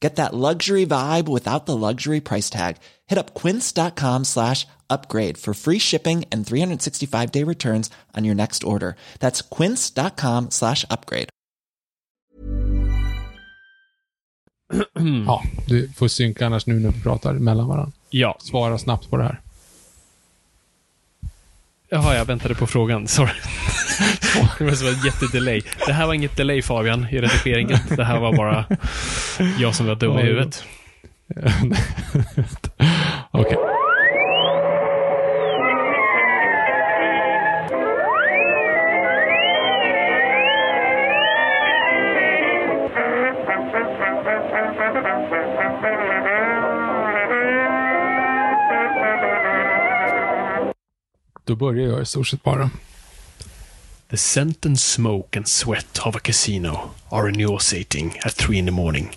Get that luxury vibe without the luxury price tag. Hit up quince.com slash upgrade for free shipping and 365-day returns on your next order. That's quince.com slash upgrade. Ja, du får synka annars nu när vi pratar mellan varandra. Ja. Svara snabbt på det här. Jaha, jag väntade på frågan. Sorry. det var som en jättedelay. Det här var inget delay Fabian i redigeringen. Det här var bara jag som var dum i huvudet. Okej. Då börjar jag i stort sett bara. The scent and smoke and sweat of a casino are nauseating at three in the morning.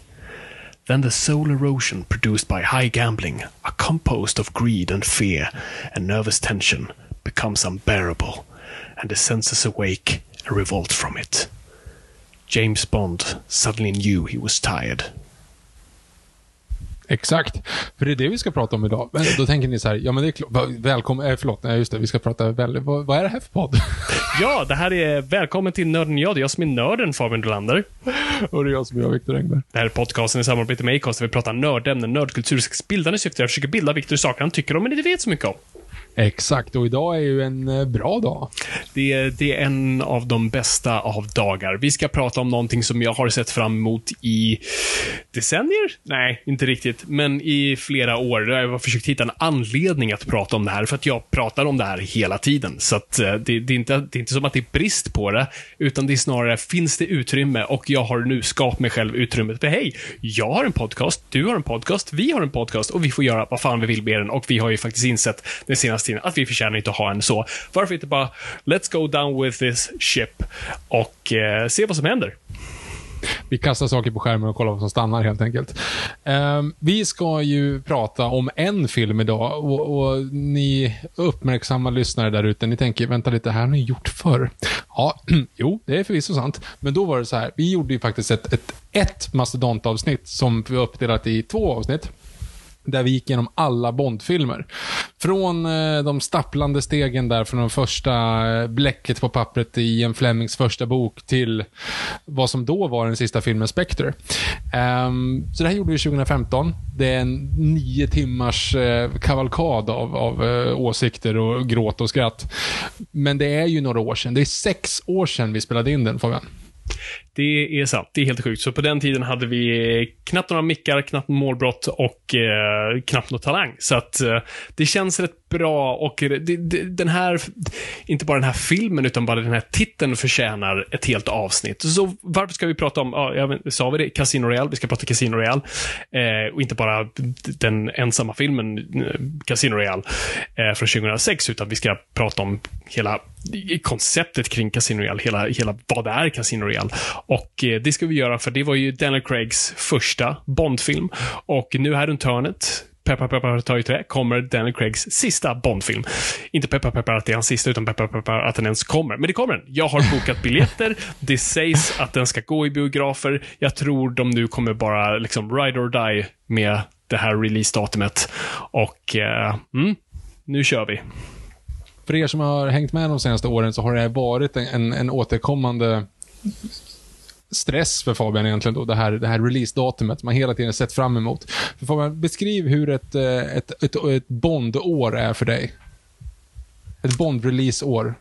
Then the soul erosion produced by high gambling, a compost of greed and fear and nervous tension, becomes unbearable, and the senses awake and revolt from it. James Bond suddenly knew he was tired. Exakt. För det är det vi ska prata om idag. Men då tänker ni så här, ja men det är klart, välkommen, eh, förlåt, nej just det, vi ska prata väldigt, vad, vad är det här för podd? Ja, det här är Välkommen till Nörden jag. Det är jag som är nörden, Fabian Dolander. Och det är jag som är Viktor Engberg. Det här är podcasten i samarbete med Acast där vi pratar nördämnen, nördkultur, bildande syfte. Jag försöker bilda Viktor i saker han tycker om men inte vet så mycket om. Exakt, och idag är ju en eh, bra dag. Det är, det är en av de bästa av dagar. Vi ska prata om någonting som jag har sett fram emot i decennier? Nej, inte riktigt. Men i flera år. Jag har försökt hitta en anledning att prata om det här, för att jag pratar om det här hela tiden. Så att eh, det, det, är inte, det är inte som att det är brist på det, utan det är snarare, finns det utrymme? Och jag har nu skapat mig själv utrymmet. För hej, jag har en podcast, du har en podcast, vi har en podcast och vi får göra vad fan vi vill med den. Och vi har ju faktiskt insett den senaste tiden att vi förtjänar inte att ha en så. Varför inte bara, let's go down with this ship och eh, se vad som händer. Vi kastar saker på skärmen och kollar vad som stannar helt enkelt. Ehm, vi ska ju prata om en film idag och, och ni uppmärksamma lyssnare där ute, ni tänker, vänta lite, här har ni gjort förr. Ja, jo, det är förvisso sant. Men då var det så här, vi gjorde ju faktiskt ett, ett, ett mastodontavsnitt som vi uppdelat i två avsnitt där vi gick igenom alla Bondfilmer. Från eh, de stapplande stegen där från de första eh, bläcket på pappret i en Flemings första bok till vad som då var den sista filmen Spectre. Um, så det här gjorde vi 2015. Det är en nio timmars eh, kavalkad av, av eh, åsikter och gråt och skratt. Men det är ju några år sedan. Det är sex år sedan vi spelade in den, Fabian. Det är sant. Det är helt sjukt. Så på den tiden hade vi knappt några mickar, knappt målbrott och eh, knappt någon talang. Så att eh, det känns rätt bra och det, det, den här, inte bara den här filmen, utan bara den här titeln förtjänar ett helt avsnitt. Så varför ska vi prata om, ja, jag sa vi det, Casino Royale? Vi ska prata Casino Royale. Eh, och inte bara den ensamma filmen eh, Casino Royale eh, från 2006, utan vi ska prata om hela konceptet kring Casino Royale, hela, hela vad det är Casino Royale. Och eh, det ska vi göra för det var ju Daniel Craigs första Bondfilm. Och nu här runt hörnet peppar peppar tar i trä, kommer Daniel Craigs sista Bondfilm. Inte peppar peppar att det är hans sista, utan peppar peppar att den ens kommer. Men det kommer den. Jag har bokat biljetter. Det sägs att den ska gå i biografer. Jag tror de nu kommer bara liksom ride or die med det här releasedatumet. Och eh, mm, nu kör vi. För er som har hängt med de senaste åren så har det varit en, en, en återkommande stress för Fabian egentligen då, det här, det här releasedatumet man hela tiden sett fram emot. För Fabian, beskriv hur ett, eh, ett, ett, ett Bond-år är för dig. Ett Bond-release-år.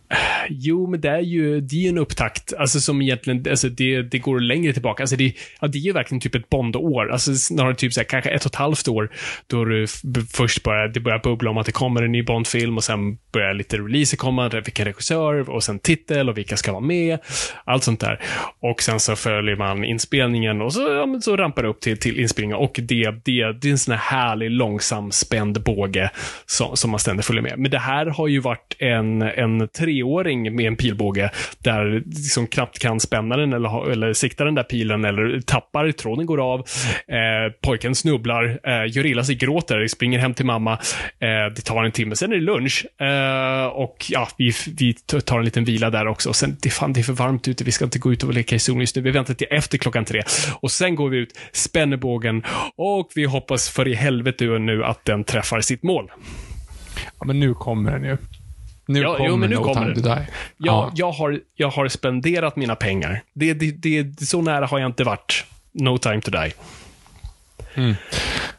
Jo, men det är ju det är en upptakt, alltså som egentligen, alltså det, det går längre tillbaka. Alltså det, ja, det är ju verkligen typ ett Bond-år. Alltså snarare typ så här, kanske ett och ett halvt år, då du först börjar, det börjar bubbla om att det kommer en ny Bond-film och sen börjar lite releaser komma, vilken regissör och sen titel och vilka ska vara med. Allt sånt där. Och sen så följer man inspelningen och så, ja, så rampar det upp till, till inspelningen och det, det, det är en sån här härlig, långsam, spänd båge som, som man ständigt följer med. Men det här har ju varit en, en treåring med en pilbåge där liksom knappt kan spänna den eller, eller sikta den där pilen eller tappar, tråden går av, eh, pojken snubblar, eh, gör illa sig, gråter, springer hem till mamma. Eh, det tar en timme, sen är det lunch. Eh, och ja, vi, vi tar en liten vila där också. Sen, det, fan, det är för varmt ute, vi ska inte gå ut och leka i solen just nu. Vi väntar till efter klockan tre. Och sen går vi ut, spänner bågen och vi hoppas för i helvete nu att den träffar sitt mål. Ja, men nu kommer den ju. Nu Ja, kommer jo, men nu No kommer Time to Die. Jag, jag, har, jag har spenderat mina pengar. Det, det, det, så nära har jag inte varit. No time to die.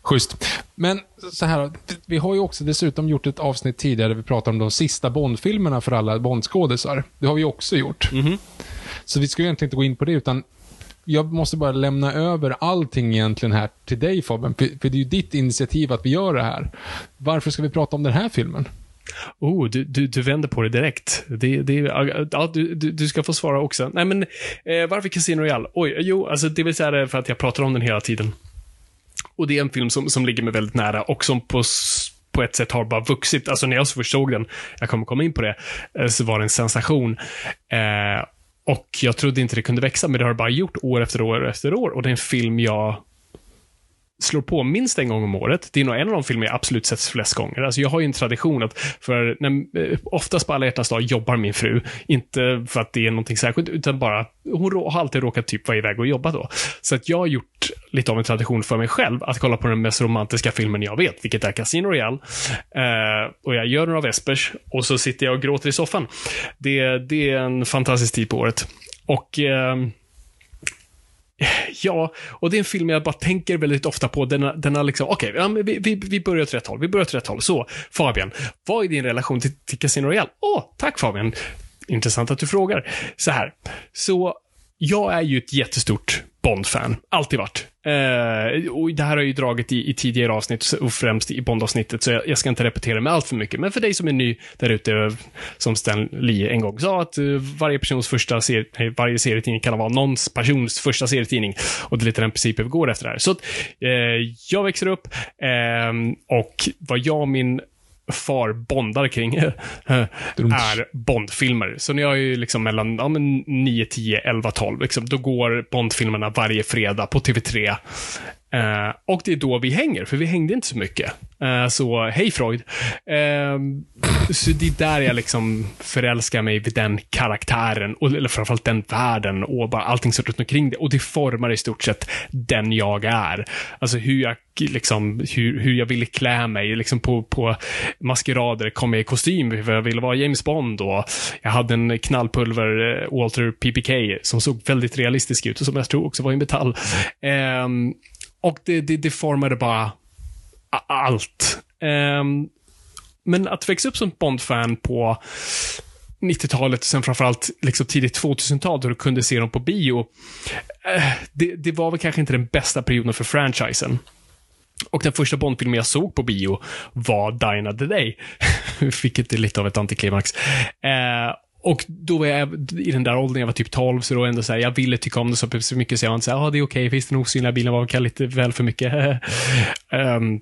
Schysst. Men så här, vi har ju också dessutom gjort ett avsnitt tidigare där vi pratar om de sista Bond-filmerna för alla Bond-skådisar. Det har vi också gjort. Så vi ska egentligen inte gå in på det, utan jag måste bara lämna över allting egentligen här till dig Fabian, för det är ju ditt initiativ att vi gör det här. Varför ska vi prata om den här filmen? Oh, du, du, du vänder på det direkt. Det, det, äh, ja, du, du, du ska få svara också. Nej, men eh, varför Casino Royale? Oj, jo, alltså det vill säga för att jag pratar om den hela tiden. Och det är en film som, som ligger mig väldigt nära och som på, på ett sätt har bara vuxit. Alltså när jag först såg den, jag kommer komma in på det, eh, så var det en sensation. Eh, och jag trodde inte det kunde växa, men det har det bara gjort år efter år efter år. Och det är en film jag slår på minst en gång om året. Det är nog en av de filmer jag absolut sett flest gånger. Alltså jag har ju en tradition att, för när, eh, oftast på alla hjärtans dag jobbar min fru. Inte för att det är någonting särskilt, utan bara, hon har alltid råkat typ vara iväg och jobba då. Så att jag har gjort lite av en tradition för mig själv att kolla på den mest romantiska filmen jag vet, vilket är Casino Royale. Eh, och jag gör några vespers och så sitter jag och gråter i soffan. Det, det är en fantastisk tid på året. Och eh, Ja, och det är en film jag bara tänker väldigt ofta på. Den, den har liksom, okej, ja, vi, vi, vi börjar åt rätt håll. Vi börjar åt rätt håll. Så, Fabian, vad är din relation till, till Casino Royale? Åh, tack Fabian. Intressant att du frågar. Så här, så jag är ju ett jättestort Bond-fan. Alltid varit. Eh, och det här har jag ju dragit i, i tidigare avsnitt, och främst i Bond-avsnittet, så jag, jag ska inte repetera mig allt för mycket. Men för dig som är ny där ute, som Stan Lee en gång sa, att eh, varje persons första serie, nej, varje serietidning kan vara någons persons första serietidning. Och det är lite den principen vi går efter här. Så att, eh, jag växer upp eh, och vad jag och min far bondar kring är Bondfilmer. Så när jag är liksom mellan ja, men 9, 10, 11, 12, liksom, då går Bondfilmerna varje fredag på TV3. Eh, och det är då vi hänger, för vi hängde inte så mycket. Eh, så hej Freud. Eh, så det är där jag liksom förälskar mig vid den karaktären, och, eller framförallt den världen och bara allting som runt omkring det. Och det formar i stort sett den jag är. Alltså hur jag liksom, hur, hur jag ville klä mig. Liksom på, på maskerader kom jag i kostym för jag ville vara James Bond och jag hade en knallpulver-Walter eh, PPK som såg väldigt realistisk ut och som jag tror också var i metall. Ehm, och det, det, det formade bara allt. Um, men att växa upp som Bond-fan på 90-talet och sen framförallt liksom tidigt 2000-tal då du kunde se dem på bio. Uh, Det, det var väl kanske inte den bästa perioden för franchisen. Och den första Bond-filmen jag såg på bio var Dinah the Day. Vilket är lite av ett antiklimax. Uh, och då var jag i den där åldern, jag var typ 12, så då ändå så här, jag ville tycka om det så så mycket så jag var inte så här, ja det är okej, visst den osynliga bilen var kanske lite väl för mycket. um,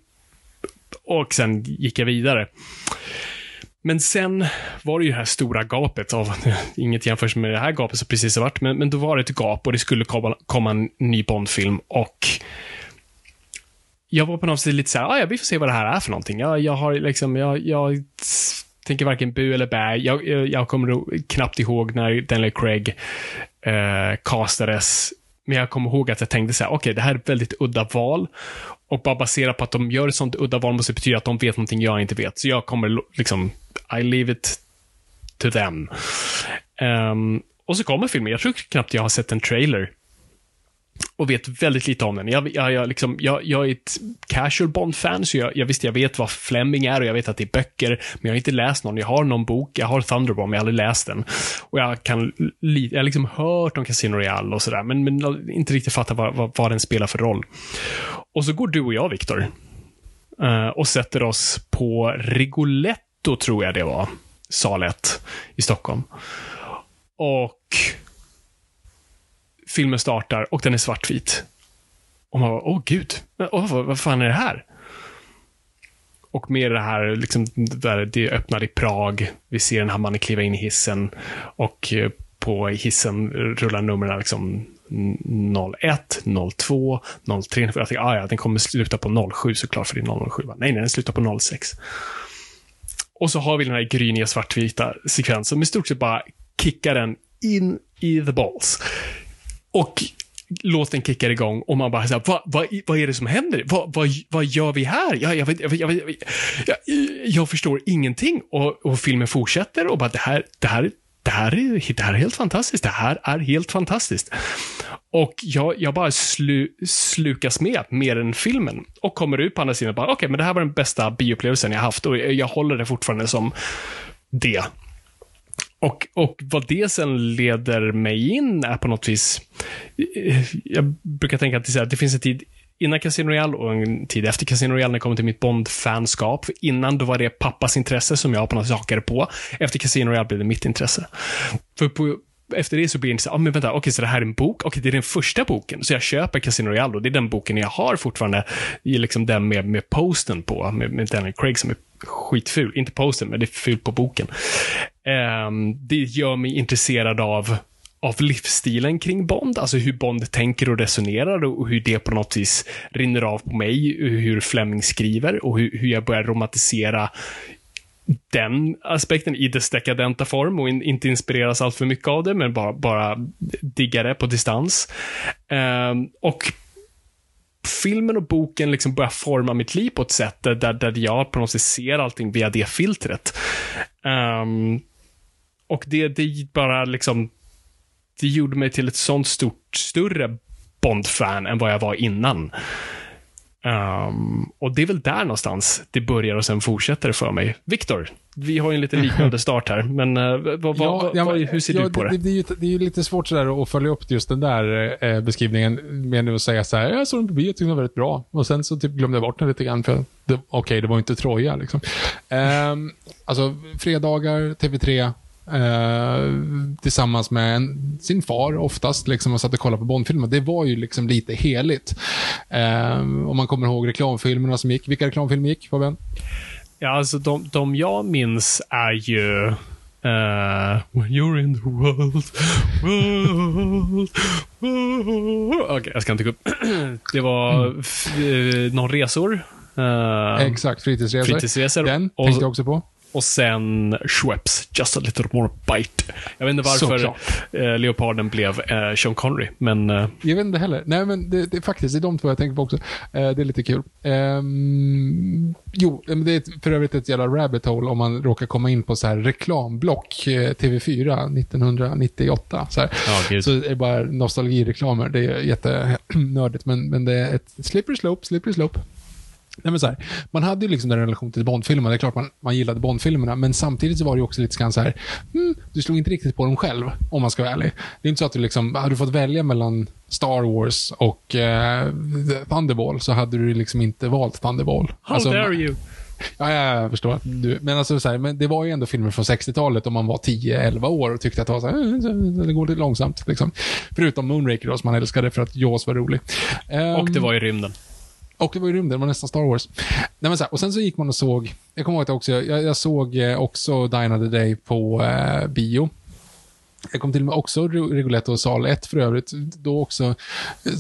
och sen gick jag vidare. Men sen var det ju det här stora gapet av, inget jämförs med det här gapet som precis har varit, men, men då var det ett gap och det skulle komma, komma en ny Bond-film och jag var på något sätt lite så här, ah, ja, vi får se vad det här är för någonting. Jag, jag har liksom, jag, jag tänker varken bu eller bä. Jag, jag, jag kommer knappt ihåg när Daniel Craig eh, castades. Men jag kommer ihåg att jag tänkte så här, okej, det här är ett väldigt udda val. Och bara baserat på att de gör ett sånt udda val måste betyda att de vet någonting jag inte vet. Så jag kommer liksom, I leave it to them. Um, och så kommer filmen. Jag tror knappt jag har sett en trailer och vet väldigt lite om den. Jag, jag, jag, liksom, jag, jag är ett casual Bond-fan, så jag, jag visst, jag vet vad Fleming är och jag vet att det är böcker, men jag har inte läst någon. Jag har någon bok, jag har Thunderbomb, jag har aldrig läst den. Och jag kan, jag har liksom hört om Casino Royale och sådär, men, men inte riktigt fattat vad, vad, vad den spelar för roll. Och så går du och jag, Viktor, eh, och sätter oss på Rigoletto, tror jag det var, sal 1 i Stockholm. Och filmen startar och den är svartvit. Och man bara, åh gud, åh, vad, vad fan är det här? Och med det här, liksom, där det öppnar i Prag. Vi ser den här mannen kliva in i hissen och eh, på hissen rullar numren liksom 01, 02, 03. Jag tänkte, ah, ja, den kommer sluta på 07 såklart, för det är 007. Nej, nej, den slutar på 06. Och så har vi den här gryniga svartvita sekvensen som i stort sett bara kickar den in i the balls. Och låten kickar igång och man bara, så här, vad, vad, vad är det som händer? Vad, vad, vad gör vi här? Jag, jag, vet, jag, jag, jag, jag förstår ingenting. Och, och, filmen fortsätter och bara, det här, det här, det här, är, det här är helt fantastiskt. Det här är helt fantastiskt. Och jag, jag bara slu, slukas med, mer än filmen. Och kommer ut på andra sidan och bara, okej, okay, men det här var den bästa bioupplevelsen jag haft och jag håller det fortfarande som det. Och, och vad det sen leder mig in är på något vis, eh, jag brukar tänka att det, här, det finns en tid innan Casino Royale och en tid efter Casino Royale när det kommer till mitt Bond-fanskap. Innan då var det pappas intresse som jag på något hakade på. Efter Casino Royale blev det mitt intresse. För på, efter det så blir det så, ah, men vänta, okej, okay, så det här är en bok? Okej, okay, det är den första boken. Så jag köper Casino Royale och det är den boken jag har fortfarande, i liksom den med, med posten på, med, med Daniel Craig som är skitful. Inte posten, men det är fult på boken. Ehm, det gör mig intresserad av av livsstilen kring Bond, alltså hur Bond tänker och resonerar och hur det på något vis rinner av på mig, hur Fleming skriver och hur, hur jag börjar romantisera den aspekten i dess dekadenta form och in, inte inspireras allt för mycket av det, men bara, bara digga det på distans. Um, och filmen och boken liksom börjar forma mitt liv på ett sätt där, där jag på något sätt ser allting via det filtret. Um, och det, det bara liksom, det gjorde mig till ett sånt stort, större Bond-fan än vad jag var innan. Um, och det är väl där någonstans det börjar och sen fortsätter för mig. Viktor, vi har ju en lite liknande start här, men uh, vad, ja, ja, vad, hur ser ja, du på det? Det, det, är ju, det är ju lite svårt sådär att följa upp just den där eh, beskrivningen med att säga så här, jag såg den på bio, tyckte den var väldigt bra. Och sen så typ glömde jag bort den lite grann, för okej, okay, det var inte Troja liksom. Um, alltså, fredagar, TV3, Eh, tillsammans med en, sin far oftast, liksom, och satt och kollade på Bondfilmer. Det var ju liksom lite heligt. Eh, om man kommer ihåg reklamfilmerna som gick. Vilka reklamfilmer gick, Fabian? Ja, alltså de, de jag minns är ju Uh, when you're in the world, world, world. Okej, okay, jag ska inte gå upp. Det var mm. någon resor. Uh, Exakt, fritidsresor. fritidsresor. Den tänkte jag också på och sen Schweppes, Just a little more bite. Jag vet inte varför eh, Leoparden blev eh, Sean Connery, men... Eh... Jag vet inte heller. Nej, men det, det, faktiskt, det är de två jag tänker på också. Eh, det är lite kul. Um, jo, det är för övrigt ett jävla rabbit hole om man råkar komma in på så här reklamblock, eh, TV4, 1998. Så, här. Ja, så det är bara nostalgireklamer. Det är jättenördigt, men, men det är ett slippery slope, slippery slope. Nej, men så här, man hade ju liksom den relation till Bondfilmerna. Det är klart man, man gillade Bondfilmerna, men samtidigt så var det också lite grann så här, hmm, du slog inte riktigt på dem själv, om man ska vara ärlig. Det är inte så att du liksom, hade du fått välja mellan Star Wars och eh, Thunderball, så hade du liksom inte valt Thunderball. How alltså, dare you? Ja, jag förstår. Du, men, alltså, så här, men det var ju ändå filmer från 60-talet om man var 10-11 år och tyckte att det, var så här, det går lite långsamt. Liksom. Förutom Moonraker då, som man älskade för att Jaws var rolig. Um, och det var i rymden. Och det var ju rymden, det var nästan Star Wars. Nej, men så här, och sen så gick man och såg, jag kommer ihåg att jag också, jag, jag såg eh, också Die Another Day på eh, bio. Jag kom till och med också Rigoletto sal 1 för övrigt. Då också,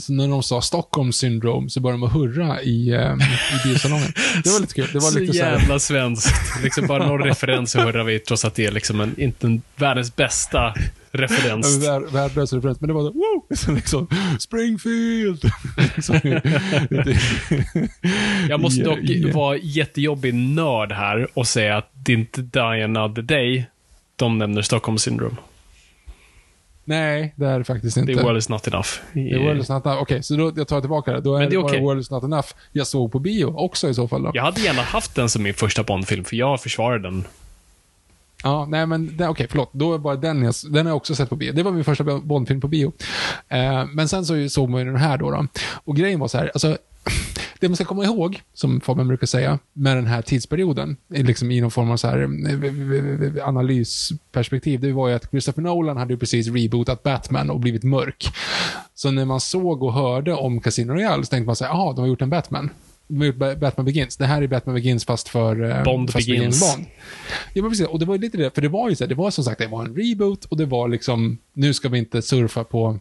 när de sa Stockholm syndrome så började de att hurra i, eh, i biosalongen. Det var lite kul. Det var så lite så jävla svenskt. Liksom bara någon referens så hurrar vi, trots att det är liksom en, inte en, världens bästa referens. Vär, värdelös referens, men det var så, wow! Så liksom, Springfield! jag måste dock yeah. vara jättejobbig nörd här och säga att det är inte Die Another Day de nämner Stockholm syndrome. Nej, det är det faktiskt inte. The World is not enough. The World is not enough. Okej, så då, jag tar tillbaka det. Då är Men det är bara okej. World is not enough jag såg på bio också i så fall. Då. Jag hade gärna haft den som min första Bond-film, för jag försvarar den. Ja, nej men okej, okej, förlåt. Då är bara den jag, den har jag också sett på bio. Det var min första Bondfilm på bio. Eh, men sen så såg man ju den här då, då. Och grejen var så här, alltså, det man ska komma ihåg, som Fabian brukar säga, med den här tidsperioden, i liksom i någon form av så här, eh, analysperspektiv, det var ju att Christopher Nolan hade ju precis rebootat Batman och blivit mörk. Så när man såg och hörde om Casino Royale så tänkte man så här, jaha, de har gjort en Batman. Batman Begins. Det här är Batman Begins fast för... eh, Bond fast Begins. Bond. Ja, men precis. Och det var lite det, för det var ju så här, det var som sagt, det var en reboot och det var liksom, nu ska vi inte surfa på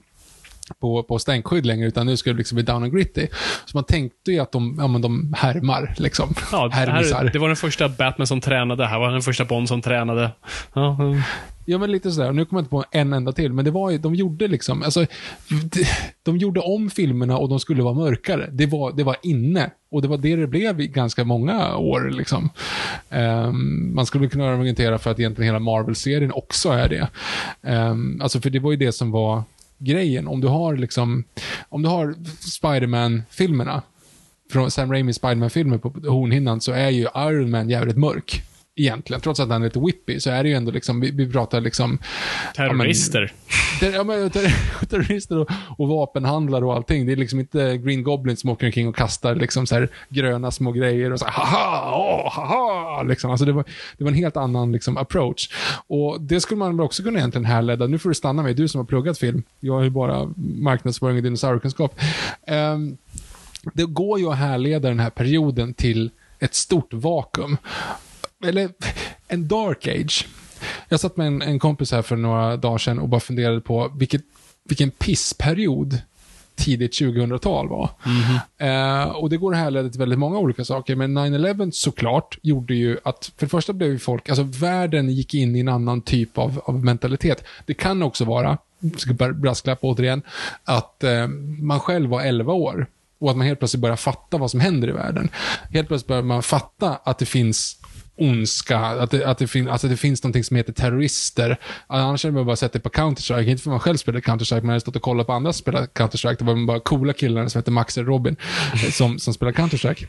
på, på stänkskydd längre, utan nu ska det liksom bli down and gritty. Så man tänkte ju att de, ja, men de härmar, liksom. Ja, det, här, det var den första Batman som tränade. Här var den första Bond som tränade. Ja, mm. Ja, men lite sådär. Nu kommer jag inte på en enda till, men det var ju, de gjorde liksom, alltså, de, de gjorde om filmerna och de skulle vara mörkare. Det var, det var inne. Och det var det det blev i ganska många år. Liksom. Ehm, man skulle kunna argumentera för att egentligen hela Marvel-serien också är det. Um, alltså, för det var ju det som var grejen. Om du har liksom, om du har Spider-Man-filmerna, från Sam Raimi Spider-Man-filmer på hornhinnan, så är ju Iron Man jävligt mörk. Egentligen. Trots att han är lite whippy, så är det ju ändå liksom, vi, vi pratar liksom... terrorister. Ter, ja, men, ter, terrorister och, och vapenhandlare och allting. Det är liksom inte Green Goblin som åker omkring och kastar liksom så här gröna små grejer och så här, haha, åh, haha, liksom. Alltså det var, det var en helt annan liksom approach. Och det skulle man väl också kunna egentligen härleda. Nu får du stanna mig, du som har pluggat film. Jag har ju bara marknadsföring och dinosauriekunskap. Um, det går ju att härleda den här perioden till ett stort vakuum. Eller en dark age. Jag satt med en, en kompis här för några dagar sedan och bara funderade på vilket, vilken pissperiod tidigt 2000-tal var. Eh, och det går att härleda till väldigt många olika saker, men 9-11 såklart gjorde ju att, för det första blev ju folk, alltså världen gick in i en annan typ av, av mentalitet. Det kan också vara, ska brasklappa återigen, att eh, man själv var 11 år och att man helt plötsligt börjar fatta vad som händer i världen. Helt plötsligt börjar man fatta att det finns ondska, att det, att det, fin, alltså det finns någonting som heter terrorister. Annars hade man bara sett det på Counter-Strike, inte för man själv spelade Counter-Strike, men jag hade stått och kollat på andra som spelade Counter-Strike. Det var bara coola killar som hette Max och Robin eh, som, som spelade Counter-Strike.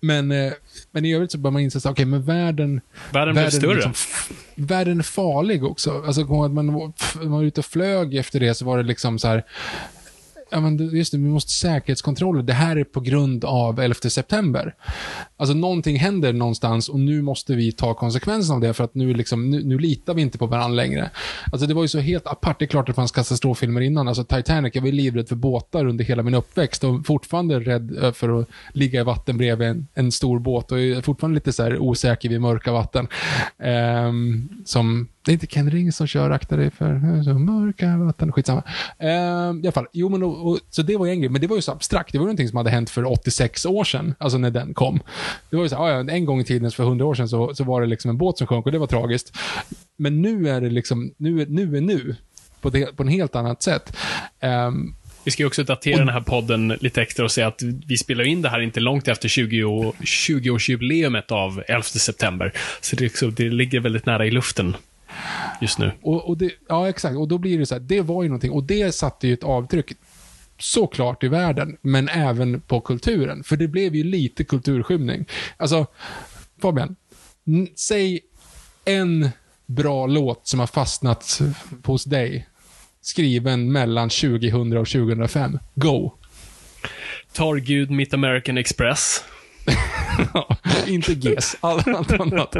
Men, eh, men i övrigt så börjar man inse att okej, men världen... Världen blev större. liksom världen är farlig också. Alltså, att man, man var ute och flög efter det, så var det liksom så här... Ja, men just det, vi måste säkerhetskontroller. Det här är på grund av 11 september. Alltså någonting händer någonstans och nu måste vi ta konsekvenserna av det för att nu, liksom, nu, nu litar vi inte på varandra längre. Alltså det var ju så helt apart. Det är klart att det fanns katastroffilmer innan. Alltså Titanic, jag var ju livrädd för båtar under hela min uppväxt och fortfarande rädd eh, för att ligga i vatten bredvid en, en stor båt och är fortfarande lite så här osäker vid mörka vatten. Um, som, det är inte Ken Ring som kör Akta dig för eh, så mörka vatten, skitsamma. Ehm, I alla fall, jo men och, och, så det var en grej, men det var ju så abstrakt. Det var ju någonting som hade hänt för 86 år sedan, alltså när den kom. Det var ju så här, en gång i tiden, för 100 år sedan, så, så var det liksom en båt som sjönk och det var tragiskt. Men nu är det liksom, nu är nu, är nu på, det, på en helt annat sätt. Ehm, Vi ska ju också datera den här podden lite extra och säga att vi spelar in det här inte långt efter 20 år- 20-årsjubileumet av 11 september. Så det, liksom- det ligger väldigt nära i luften just nu. Och, och det, ja, exakt. Och då blir det så här, det var ju någonting, och det satte ju ett avtryck såklart i världen, men även på kulturen. För det blev ju lite kulturskymning. Alltså, Fabian, säg en bra låt som har fastnat hos dig, skriven mellan 2000 och 2005. Go! Tar Gud mitt American Express. Inte GES, allt annat.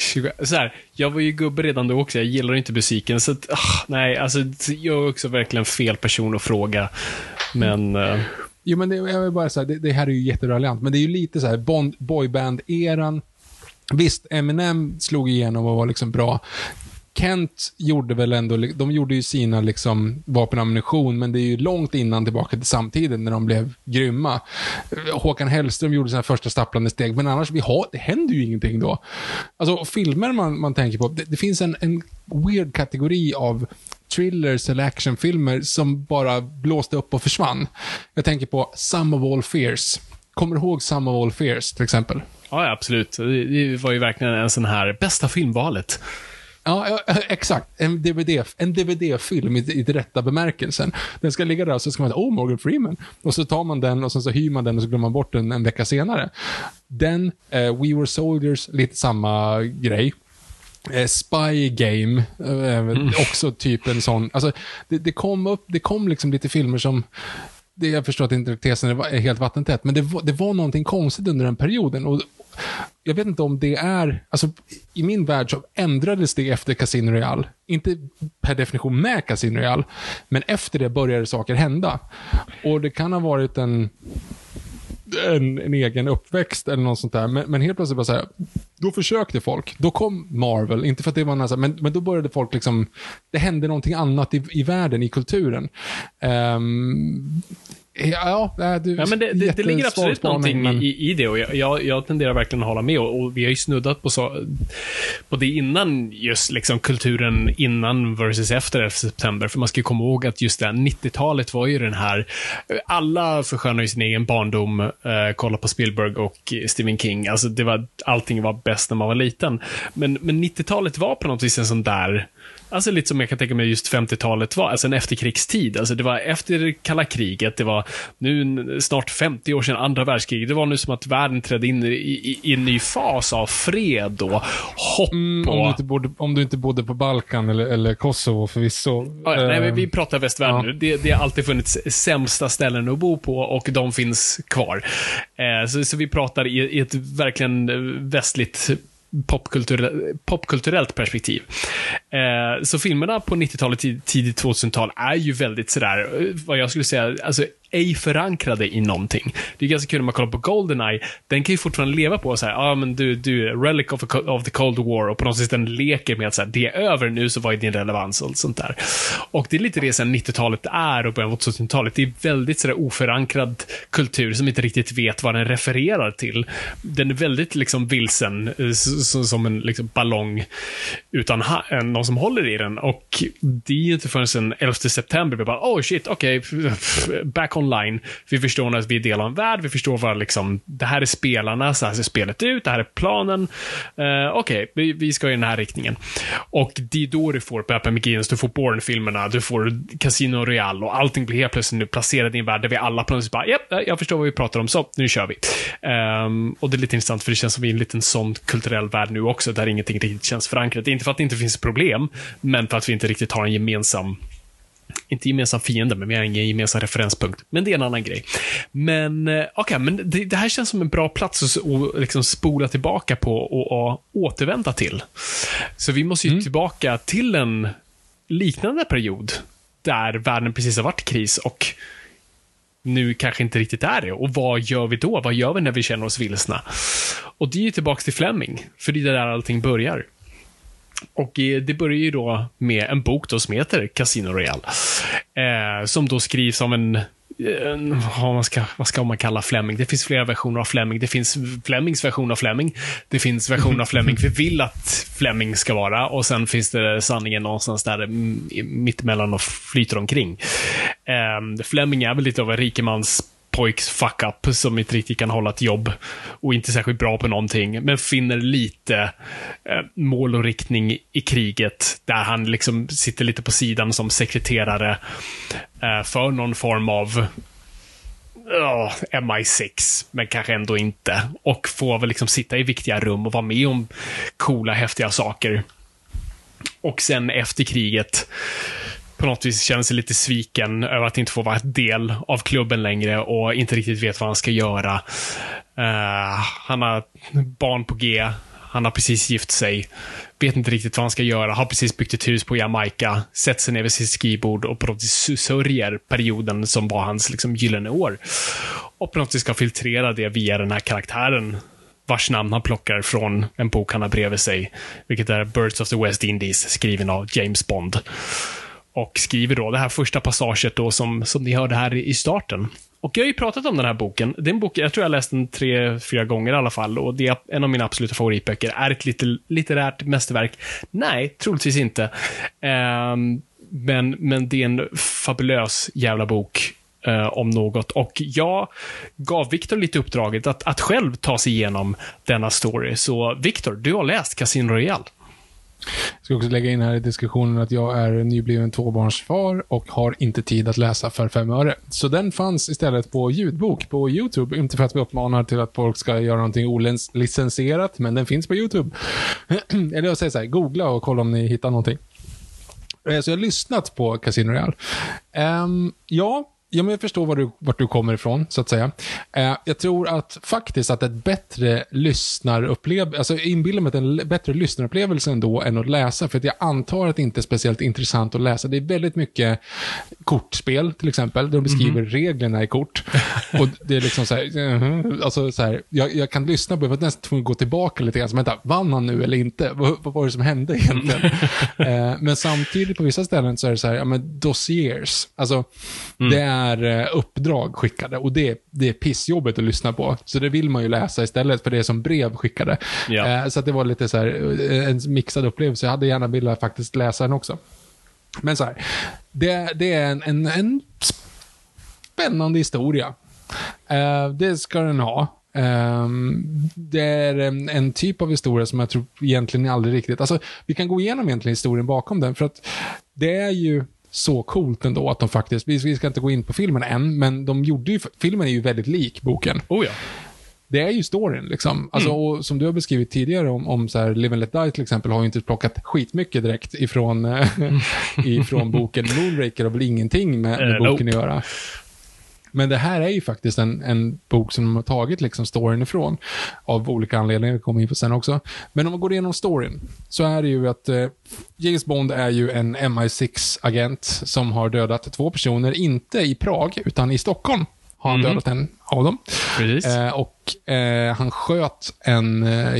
20, så här, jag var ju gubbe redan då också, jag gillar inte musiken. Så att, ah, nej, alltså jag är också verkligen fel person att fråga. Men, eh, Jo, men det, jag vill bara säga, det, det här är ju jättereliant, men det är ju lite så här boyband-eran. Visst, Eminem slog igenom och var liksom bra. Kent gjorde väl ändå, de gjorde ju sina liksom vapen och ammunition, men det är ju långt innan tillbaka till samtiden när de blev grymma. Eh, Håkan Hellström gjorde sina första stapplande steg, men annars, vi har, det händer ju ingenting då. Alltså, filmer man, man tänker på, det, det finns en, en weird kategori av thrillers eller actionfilmer som bara blåste upp och försvann. Jag tänker på Some of All Fears. Kommer du ihåg Some of All Fears, till exempel? ja, absolut. Det var ju verkligen en sån här bästa filmvalet. Ja, exakt. En, DVD, en DVD-film i, i rätta bemärkelsen. Den ska ligga där och så ska man säga, oh, Morgan Freeman. Och så tar man den och sen så hyr man den och så glömmer man bort den en vecka senare. Den, eh, We Were Soldiers, lite samma grej. Eh, Spy Game, eh, mm. också typ en sån. Alltså, det, det, kom upp, det kom liksom lite filmer som det, jag förstår att inte tesen är helt vattentät, men det var, det var någonting konstigt under den perioden. Och jag vet inte om det är, alltså i min värld så ändrades det efter Casino Real. Inte per definition med Casino Real, men efter det började saker hända. Och det kan ha varit en en, en, egen uppväxt eller något sånt där. Men, men helt plötsligt bara så här, då försökte folk. Då kom Marvel, inte för att det var en men, men då började folk liksom, det hände någonting annat i, i världen, i kulturen. Um, Ja, du, ja, men det, det, det ligger absolut någonting men... i, i det och jag, jag, jag, tenderar verkligen att hålla med och, och, vi har ju snuddat på, så, på det innan just liksom kulturen innan versus efter 11 september. För man ska komma ihåg att just det 90-talet var ju den här, alla förskönar ju sin egen barndom, eh, kolla på Spielberg och Stephen King. Alltså det var, allting var bäst när man var liten. Men, men 90-talet var på något vis en sån där Alltså lite som jag kan tänka mig just 50-talet var, alltså en efterkrigstid. Alltså det var efter kalla kriget, det var nu snart 50 år sedan andra världskriget. Det var nu som att världen trädde in i, i, i en ny fas av fred och hopp. Mm, om, du inte bodde, om du inte bodde på Balkan eller, eller Kosovo förvisso. Ja, nej, men vi eh, pratar västvärlden ja. nu. Det, det har alltid funnits sämsta ställen att bo på och de finns kvar. Eh, så, så vi pratar i, i ett verkligen västligt popkulturell, popkulturellt perspektiv. Eh, så filmerna på 90-talet, tidigt 2000-tal är ju väldigt sådär, eh, vad jag skulle säga, alltså ej förankrade i någonting. Det är ganska kul när man kollar på Goldeneye. Den kan ju fortfarande leva på så här, ja ah, men du, du, relic of, a, of the Cold War och på något sätt den leker med att så här, det är över nu, så vad är din relevans och sånt där. Och det är lite det sen 90-talet är och början av 2000-talet. Det är väldigt sådär oförankrad kultur som inte riktigt vet vad den refererar till. Den är väldigt liksom vilsen, eh, som en liksom ballong utan eh, någon som håller i den. Och det är inte förrän 11 september vi bara, oh shit, okej, okay, back online. Vi förstår att vi är del av en värld, vi förstår vad liksom, det här är spelarna, så här ser spelet ut, det här är planen. Uh, Okej, okay, vi, vi, ska i den här riktningen. Och det är då du får Batman McGinnis, du får Bourne-filmerna, du får Casino Royale och allting blir helt plötsligt nu placerat i en värld där vi alla plötsligt bara, japp, eh, jag förstår vad vi pratar om, så nu kör vi. Um, och det är lite intressant för det känns som vi är i en liten sån kulturell värld nu också, där ingenting riktigt känns förankrat. Inte för att det inte finns problem, men för att vi inte riktigt har en gemensam inte gemensam fiende, men vi har ingen gemensam referenspunkt. Men det är en annan grej. Men eh, okej, okay, men det, det, här känns som en bra plats att och liksom spola tillbaka på och, och återvända till. Så vi måste ju mm. tillbaka till en liknande period där världen precis har varit i kris och nu kanske inte riktigt är det. Och vad gör vi då? Vad gör vi när vi känner oss vilsna? Och det är ju tillbaka till Fleming, för det är där allting börjar. Och eh, det börjar ju då med en bok då som heter Casino Royale. Eh, som då skrivs av eh, en vad, man ska, vad ska man kalla Fleming? Det finns flera versioner av Fleming. Det finns Flemings version av Fleming. Det finns version av Fleming vi vill att Fleming ska vara och sen finns det sanningen någonstans där mm, mittemellan och flyter omkring. Um, Fleming är väl lite av en rikemans pojks fuck-up som inte riktigt kan hålla ett jobb och inte särskilt bra på någonting, men finner lite eh, mål och riktning i kriget där han liksom sitter lite på sidan som sekreterare eh, för någon form av eh, oh, MI6, men kanske ändå inte. Och får väl liksom sitta i viktiga rum och vara med om coola, häftiga saker. Och sen efter kriget på något vis känner sig lite sviken över att inte få vara del av klubben längre och inte riktigt vet vad han ska göra. Uh, han har barn på G. Han har precis gift sig. Vet inte riktigt vad han ska göra. Har precis byggt ett hus på Jamaica. Sätter sig ner vid sitt skrivbord och på något vis sörjer perioden som var hans liksom, gyllene år. Och på något vis ska filtrera det via den här karaktären vars namn han plockar från en bok han har bredvid sig, vilket är Birds of the West Indies, skriven av James Bond och skriver då det här första passaget då som, som ni hörde här i starten. Och jag har ju pratat om den här boken. Det är en bok, jag tror jag har läst den tre, fyra gånger i alla fall och det är en av mina absoluta favoritböcker. Är ett litter, litterärt mästerverk? Nej, troligtvis inte. Um, men, men det är en fabulös jävla bok uh, om något. Och jag gav Viktor lite uppdraget att, att själv ta sig igenom denna story. Så Viktor, du har läst Casino Royale. Jag ska också lägga in här i diskussionen att jag är nybliven tvåbarnsfar och har inte tid att läsa för fem öre. Så den fanns istället på ljudbok på YouTube. Inte för att vi uppmanar till att folk ska göra någonting olicensierat, men den finns på YouTube. Eller jag säger så här, googla och kolla om ni hittar någonting. Eh, så jag har lyssnat på Casino Real. Um, ehm, ja, Ja, men jag förstår var du, vart du kommer ifrån, så att säga. Eh, jag tror att faktiskt att ett bättre lyssnarupplevelse, alltså jag inbillar mig att en bättre lyssnarupplevelse ändå än att läsa, för att jag antar att det inte är speciellt intressant att läsa. Det är väldigt mycket kortspel, till exempel, där de beskriver reglerna i kort. Och det är liksom så här, mhm, alltså så här jag, jag kan lyssna på det, för att nästan tvungen att gå tillbaka lite grann, så vänta, vann han nu eller inte? Vad, vad var det som hände egentligen? eh, men samtidigt på vissa ställen så är det så här, ja men dossiers, alltså det är eh, uppdrag skickade och det, det är pissjobbigt att lyssna på. Så det vill man ju läsa istället för det är som brev skickade. Ja. Eh, så det var lite så här, eh, en mixad upplevelse. Jag hade gärna velat faktiskt läsa den också. Men så här, det, det är en, en, en spännande historia. Det ska den ha. Ehm, det är en, en typ av historia som jag tror egentligen aldrig riktigt... Alltså, vi kan gå igenom egentligen historien bakom den, för att det är ju så coolt ändå att de faktiskt, vi ska inte gå in på filmen än, men de gjorde ju, filmen är ju väldigt lik boken. Oh ja. Det är ju storyn liksom. Alltså, och som du har beskrivit tidigare om, om så här, Live and Let Die till exempel, har ju inte plockat skitmycket direkt ifrån, eh, ifrån boken. Moonraker har väl ingenting med, med Eh, boken nope. att göra. Men det här är ju faktiskt en, en bok som de har tagit liksom storyn ifrån. Av olika anledningar, vi kommer in på sen också. Men om man går igenom storyn, så är det ju att eh, James Bond är ju en MI6-agent som har dödat två personer, inte i Prag, utan i Stockholm. Har han Mhm. dödat en av dem. Eh, och eh, han sköt en eh,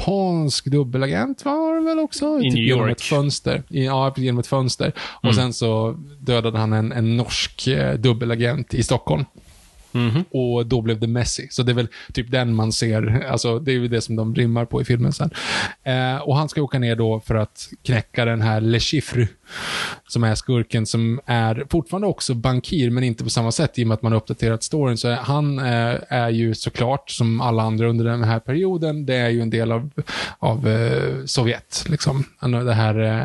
japansk dubbelagent var det väl också? I Typ New Genom York. ett fönster. I, ja, genom ett fönster. Och Mm. sen så dödade han en, en norsk eh, dubbelagent i Stockholm. Mhm. Och då blev det Messi. Så det är väl typ den man ser, alltså det är ju det som de rimmar på i filmen sen. Eh, och han ska åka ner då för att knäcka den här Le Chiffre, som är skurken som är fortfarande också bankir, men inte på samma sätt i och med att man har uppdaterat storyn. Så han eh, är ju såklart, som alla andra under den här perioden, det är ju en del av, av eh, Sovjet. Liksom. Det här... Eh,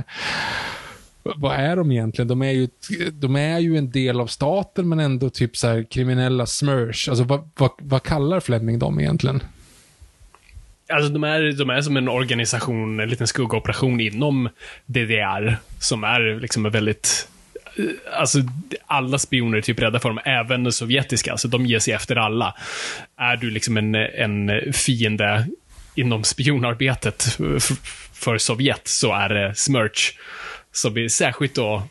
vad är de egentligen? De är ju, de är ju en del av staten, men ändå typ så här kriminella smörs. Alltså vad, vad, vad kallar Fleming dem egentligen? Alltså de är, de är som en organisation, en liten skuggoperation inom DDR, som är liksom en väldigt Alltså, alla spioner är typ rädda för dem, även de sovjetiska. Alltså, de ger sig efter alla. Är du liksom en, en fiende inom spionarbetet för Sovjet, så är det Smerch. Som är särskilt då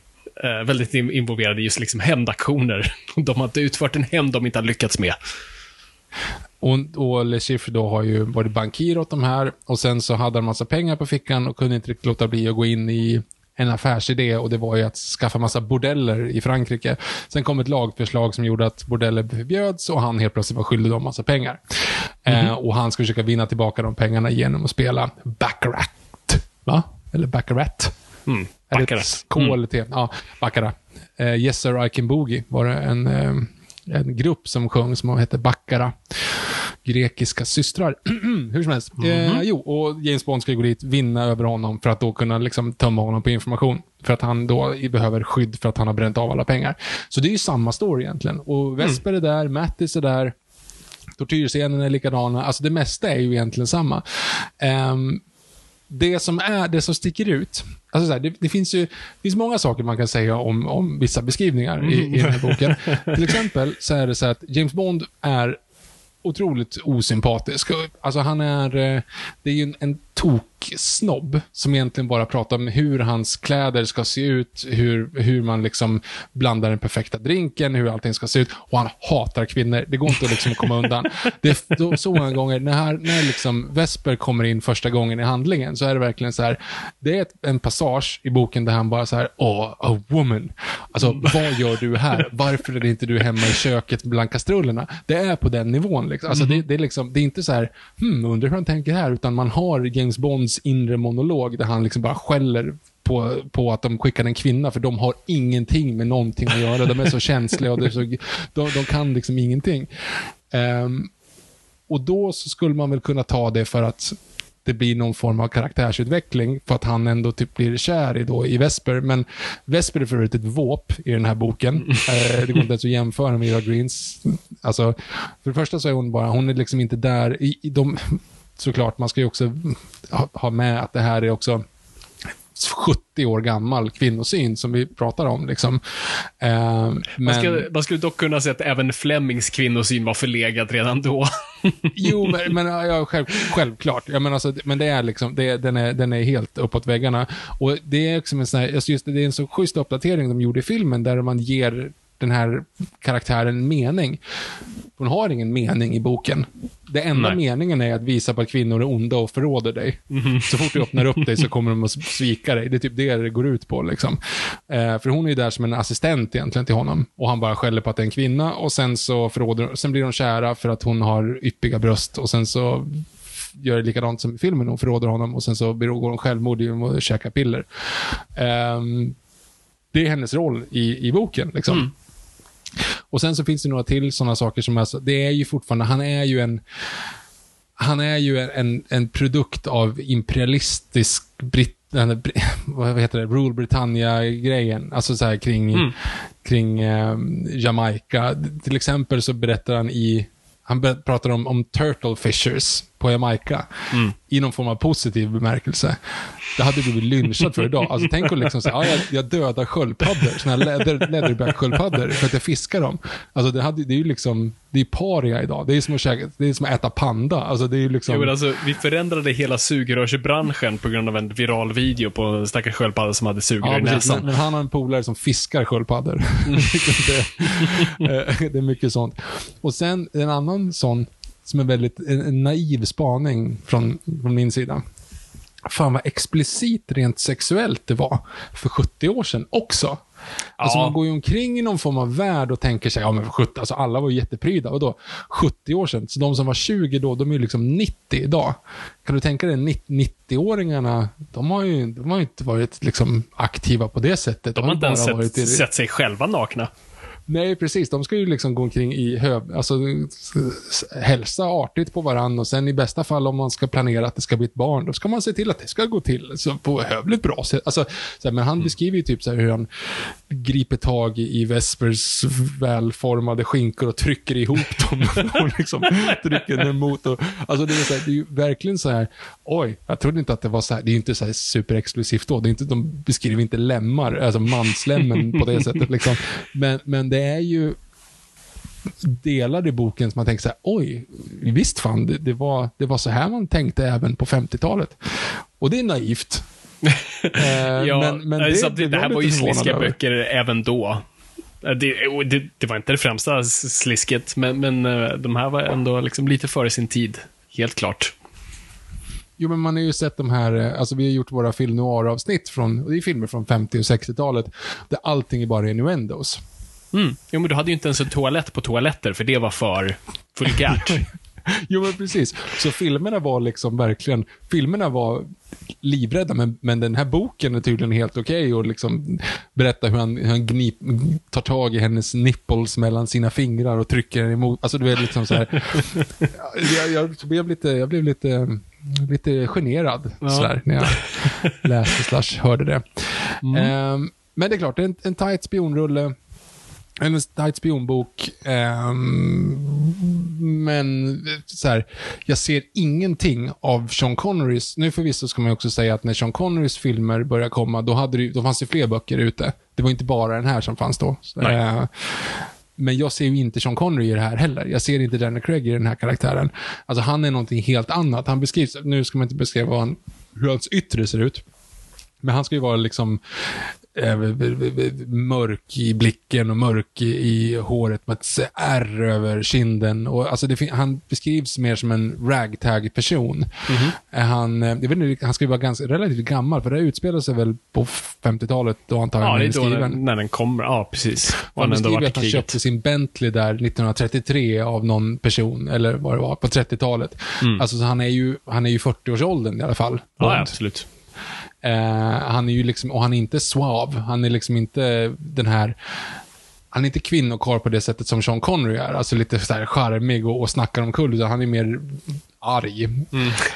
eh, väldigt in- involverade i just liksom hämndaktioner. De har inte utfört en hämnd de inte har lyckats med. Och, och Le Chiffre då har ju varit bankir åt de här och sen så hade han massa pengar på fickan och kunde inte riktigt låta bli att gå in i en affärsidé och det var ju att skaffa massa bordeller i Frankrike. Sen kom ett lagförslag som gjorde att bordeller förbjöds och han helt plötsligt var skyldig dem massa pengar. Eh, och han skulle försöka vinna tillbaka de pengarna genom att spela Baccarat. Va? Eller Baccarat. Mm, Baccarat. eller T? Ja, Baccarat. Eh, yes sir, I can boogie var det en, eh, en grupp som sjöng som hette Baccara. Grekiska systrar. Hur som helst. Eh, jo, och James Bond ska gå dit, vinna över honom för att då kunna liksom tömma honom på information. För att han då behöver skydd för att han har bränt av alla pengar. Så det är ju samma story egentligen. Och Vesper är där, Mattis är där, tortyrscenen är likadana. Alltså det mesta är ju egentligen samma. Ehm, det som, är, det som sticker ut, alltså så här, det, det finns ju det finns många saker man kan säga om, om vissa beskrivningar i, i den här boken. Till exempel så är det så att James Bond är otroligt osympatisk. Alltså han är, eh, det är ju en, en tok-snobb som egentligen bara pratar om hur hans kläder ska se ut, hur, hur man liksom blandar den perfekta drinken, hur allting ska se ut. Och han hatar kvinnor. Det går inte att liksom komma undan. Det är då, så många gånger, när, när liksom Vesper kommer in första gången i handlingen, så är det verkligen så här, det är en passage i boken där han bara så här, åh, a woman. Alltså, vad gör du här? Varför är inte du hemma i köket bland kastrullerna? Det är på den nivån. Liksom. Alltså, det, det, är liksom, det är inte så här, hmm, undrar hur han tänker här, utan man har James Bonds inre monolog där han liksom bara skäller på, på att de skickar en kvinna, för de har ingenting med någonting att göra. De är så känsliga och så, de, de kan liksom ingenting. Ehm, och då så skulle man väl kunna ta det för att det blir någon form av karaktärsutveckling för att han ändå typ blir kär i, då, i Vesper. Men Vesper är för övrigt ett våp i den här boken. Eh, det går inte ens att jämföra med Eva Greens. Alltså, för det första så är hon bara, hon är liksom inte där i, i de, såklart, man ska ju också ha, ha med att det här är också 70 år gammal kvinnosyn som vi pratar om. Liksom. Eh, men... man, ska, man skulle dock kunna säga att även Flemings kvinnosyn var förlegad redan då. jo, men, men ja, själv, självklart. Ja, men, alltså, men det är liksom, det, den, är, den är helt uppåt väggarna. Och det är, liksom en sån här, alltså just, det är en så schysst uppdatering de gjorde i filmen, där man ger den här karaktären mening. Hon har ingen mening i boken. Det enda Nej. meningen är att visa på att kvinnor är onda och förråder dig. Mm. Så fort du öppnar upp dig så kommer de att svika dig. Det är typ det det går ut på. Liksom. Eh, för hon är ju där som en assistent egentligen till honom. Och han bara skäller på att det är en kvinna och sen så förråder, sen blir de kära för att hon har yppiga bröst och sen så gör det likadant som i filmen. Hon förråder honom och sen så begår hon självmord genom att käka piller. Eh, det är hennes roll i, i boken. Liksom. Mm. Och sen så finns det några till sådana saker som, alltså, det är ju fortfarande, han är ju en, han är ju en, en produkt av imperialistisk britt vad heter det, Rule Britannia-grejen. Alltså så här kring, mm. kring eh, Jamaica. Till exempel så berättar han i han pratar om, om turtle fishers på Jamaica. Mm. I någon form av positiv bemärkelse. Det hade du blivit lynchad för idag. Alltså, tänk att liksom säga, ja, jag, jag dödar sköldpaddor, såna här leatherback-sköldpaddor, för att jag fiskar dem. Alltså, det, hade, det är ju liksom, det är paria idag. Det är som att, käka, det är som att äta panda. Alltså, det är liksom... Jo, alltså, vi förändrade hela sugrörsbranschen på grund av en viral video på en stackars sköldpadda som hade sugrör ja, i näsan. Men, men, han har en polare som fiskar sköldpaddor. Mm. det, det är mycket sånt. Och sen en annan sån som är väldigt en, en naiv spaning från, från min sida. Fan vad explicit rent sexuellt det var för 70 år sedan också. Alltså man går ju omkring i någon form av värld och tänker sig, ja men 70, alltså alla var ju jättepryda. Och då 70 år sedan, så de som var 20 då, de är ju liksom 90 idag. Kan du tänka dig 90-åringarna, de har ju de har inte varit liksom aktiva på det sättet. De, de har inte ens sett, i... sett sig själva nakna. Nej, precis. De ska ju liksom gå omkring i höv... Alltså, hälsa artigt på varandra och sen i bästa fall om man ska planera att det ska bli ett barn, då ska man se till att det ska gå till så på hövligt bra sätt. Alltså, så här, men han mm. beskriver ju typ så här hur han griper tag i Vespers välformade skinkor och trycker ihop dem och liksom trycker den emot. Och, alltså, det, är så här, det är ju verkligen så här, oj, jag trodde inte att det var så här, det är inte så här superexklusivt då. Det är inte, de beskriver inte lemmar, alltså manslemmen på det sättet. Liksom. Men, men det är ju delar i boken som man tänker så här, oj, visst fan, det, det, var, det var så här man tänkte även på 50-talet. Och det är naivt. Eh, ja, men, men det, det, det här var ju sliskiga böcker även då. Eh, det, det, det, var inte det främsta slisket, men, men eh, de här var ändå liksom lite före sin tid. Helt klart. Jo, men man har ju sett de här, eh, alltså vi har gjort våra film noir-avsnitt från, det är filmer från 50 och 60-talet, där allting är bara innuendos. Mm. Jo, men du hade ju inte ens en toalett på toaletter, för det var för vulgärt. jo, men precis. Så filmerna var liksom verkligen, filmerna var livrädda, men, men den här boken är tydligen helt okej okay och liksom berättar hur han, hur han gnip, tar tag i hennes nipples mellan sina fingrar och trycker den emot. Alltså du vet liksom så här. jag, jag, jag blev lite, jag blev lite lite generad ja. sådär, när jag läste slash hörde det. Mm. Um, men det är klart, det är en, en tight spionrulle. En tight spionbok. Um, men så här, jag ser ingenting av Sean Connerys. Nu förvisso ska man också säga att när Sean Connerys filmer började komma, då, hade det, då fanns det fler böcker ute. Det var inte bara den här som fanns då. Uh, men jag ser ju inte Sean Connery i det här heller. Jag ser inte Daniel Craig i den här karaktären. Alltså han är någonting helt annat. Han beskrivs, nu ska man inte beskriva han, hur hans yttre ser ut. Men han ska ju vara liksom eh, mörk i blicken och mörk i, håret med ett ärr över kinden. Och, alltså det, han beskrivs mer som en ragtag-person. Mm -hmm. Han, eh, jag vet inte, han ska ju vara ganska, relativt gammal, för det utspelar sig väl på 50-talet då antagligen Ja, det är då när, när den kommer. Ja, precis. Och han beskriver att han köpte sin Bentley där 1933 av någon person, eller vad det var, på 30-talet. Mm. Alltså, så han är ju, han är ju 40-årsåldern i alla fall. Ja, absolut. Uh, han är ju liksom, och han är inte svav. Han är liksom inte den här han är inte kvinnokarl på det sättet som Sean Connery är. Alltså lite så här charmig och, och snackar om kull, utan han är mer arg. Mm.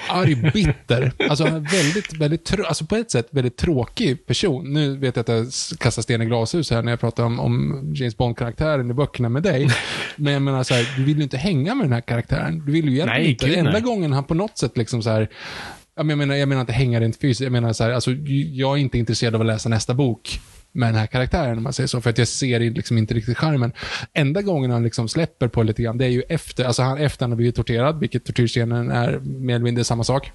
Arg, bitter. Alltså han väldigt, väldigt, alltså på ett sätt väldigt tråkig person. Nu vet jag att jag kastar sten i glashus här när jag pratar om, om James Bond-karaktären i böckerna med dig. Men jag menar så här, du vill ju inte hänga med den här karaktären. Du vill ju egentligen nej, inte. Enda gången han på något sätt liksom så här, jag menar, jag menar inte hänga rent fysiskt, jag menar så här, alltså, jag är inte intresserad av att läsa nästa bok med den här karaktären, om man säger så. För att jag ser liksom inte riktigt charmen. Enda gången han liksom släpper på lite grann, det är ju efter, alltså han, efter han har blivit torterad, vilket tortyrscenen är mer eller mindre samma sak.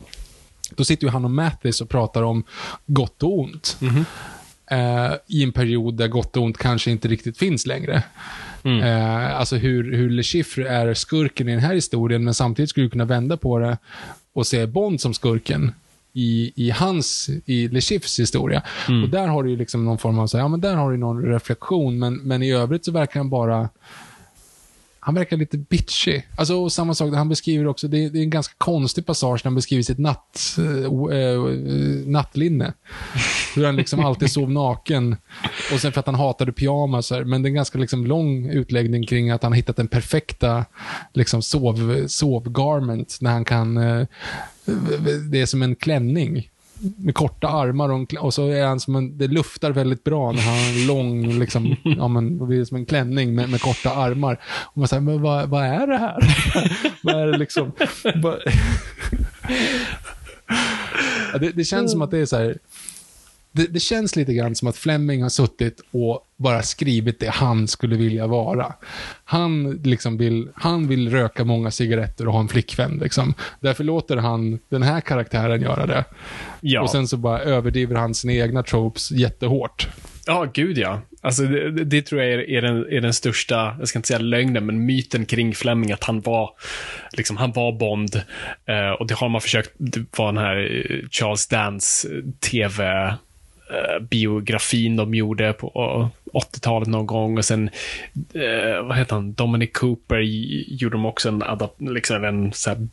Då sitter ju han och Mathis och pratar om gott och ont. Mm -hmm. eh, I en period där gott och ont kanske inte riktigt finns längre. Mm. Eh, alltså hur, hur Le Chiffre är skurken i den här historien, men samtidigt skulle du kunna vända på det och se Bond som skurken i, i hans, i Le Chiffres historia. Mm. Och där har du ju liksom någon form av, så här, ja men där har du någon reflektion, men, men i övrigt så verkar han bara han verkar lite bitchy. Alltså, och samma sak, han beskriver också, det är, det är en ganska konstig passage när han beskriver sitt natt, äh, äh, nattlinne. Hur han liksom alltid sov naken. Och sen för att han hatade pyjamasar. Men det är en ganska liksom lång utläggning kring att han har hittat den perfekta liksom sov, sovgarment när han kan, äh, det är som en klänning med korta armar och, och, så är han som en, det luftar väldigt bra när han har en lång, liksom, ja men, det blir som en klänning med, med korta armar. Och man säger, men vad, vad är det här? vad är det liksom? ja, det, det, känns som att det är så här, det, det, känns lite grann som att Fleming har suttit och bara skrivit det han skulle vilja vara. Han, liksom vill, han vill röka många cigaretter och ha en flickvän. Liksom. Därför låter han den här karaktären göra det. Ja. Och sen så bara överdriver han sina egna tropes jättehårt. Ja, gud ja. Alltså, det, det tror jag är, är, den, är den största, jag ska inte säga lögnen, men myten kring Fleming, att han var, liksom, han var Bond. Eh, och det har man försökt, det var den här eh, Charles Dance eh, tv Eh, biografin de gjorde på eh, 80-talet någon gång och sen, eh, vad heter han, Dominic Cooper gjorde de också en, liksom en så här,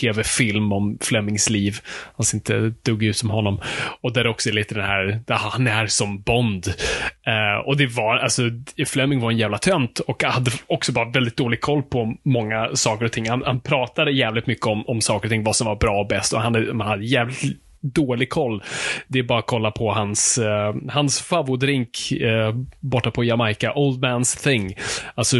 tv-film om Flemings liv. Han ser inte dugg ut som honom. Och där också är lite den här, där han är som Bond. Uh, och det var, alltså, Fleming var en jävla tönt och hade också bara väldigt dålig koll på många saker och ting. Han, han pratade jävligt mycket om, om saker och ting, vad som var bra och bäst och han, man hade jävligt dålig koll. Det är bara att kolla på hans, eh, hans favoritdrink eh, borta på Jamaica, Old Man's Thing. Alltså,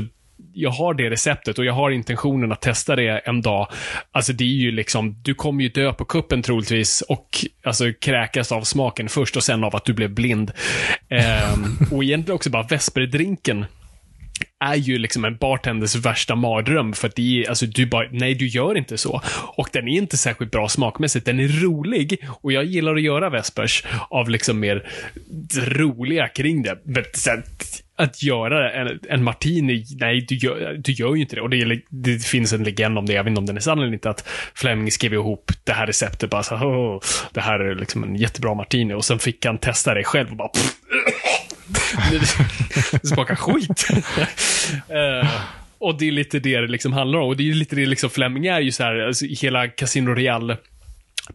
jag har det receptet och jag har intentionen att testa det en dag. Alltså det är ju liksom, du kommer ju dö på kuppen troligtvis och alltså kräkas av smaken först och sen av att du blev blind. Um, och egentligen också bara Vesperdrinken är ju liksom en bartenders värsta mardröm för att det är, alltså du bara, nej du gör inte så. Och den är inte särskilt bra smakmässigt. Den är rolig och jag gillar att göra Vespers av liksom mer roliga kring det. Men sen, att göra en, en martini, nej du gör, du gör ju inte det. Och det, det, finns en legend om det, jag vet inte om den är sann eller inte, att Fleming skrev ihop det här receptet bara så oh, det här är liksom en jättebra martini. Och sen fick han testa det själv och bara pff, det smakar skit. uh, och det är lite det det liksom handlar om. Och det är lite det liksom Fleming är ju så här, alltså, hela Casino Real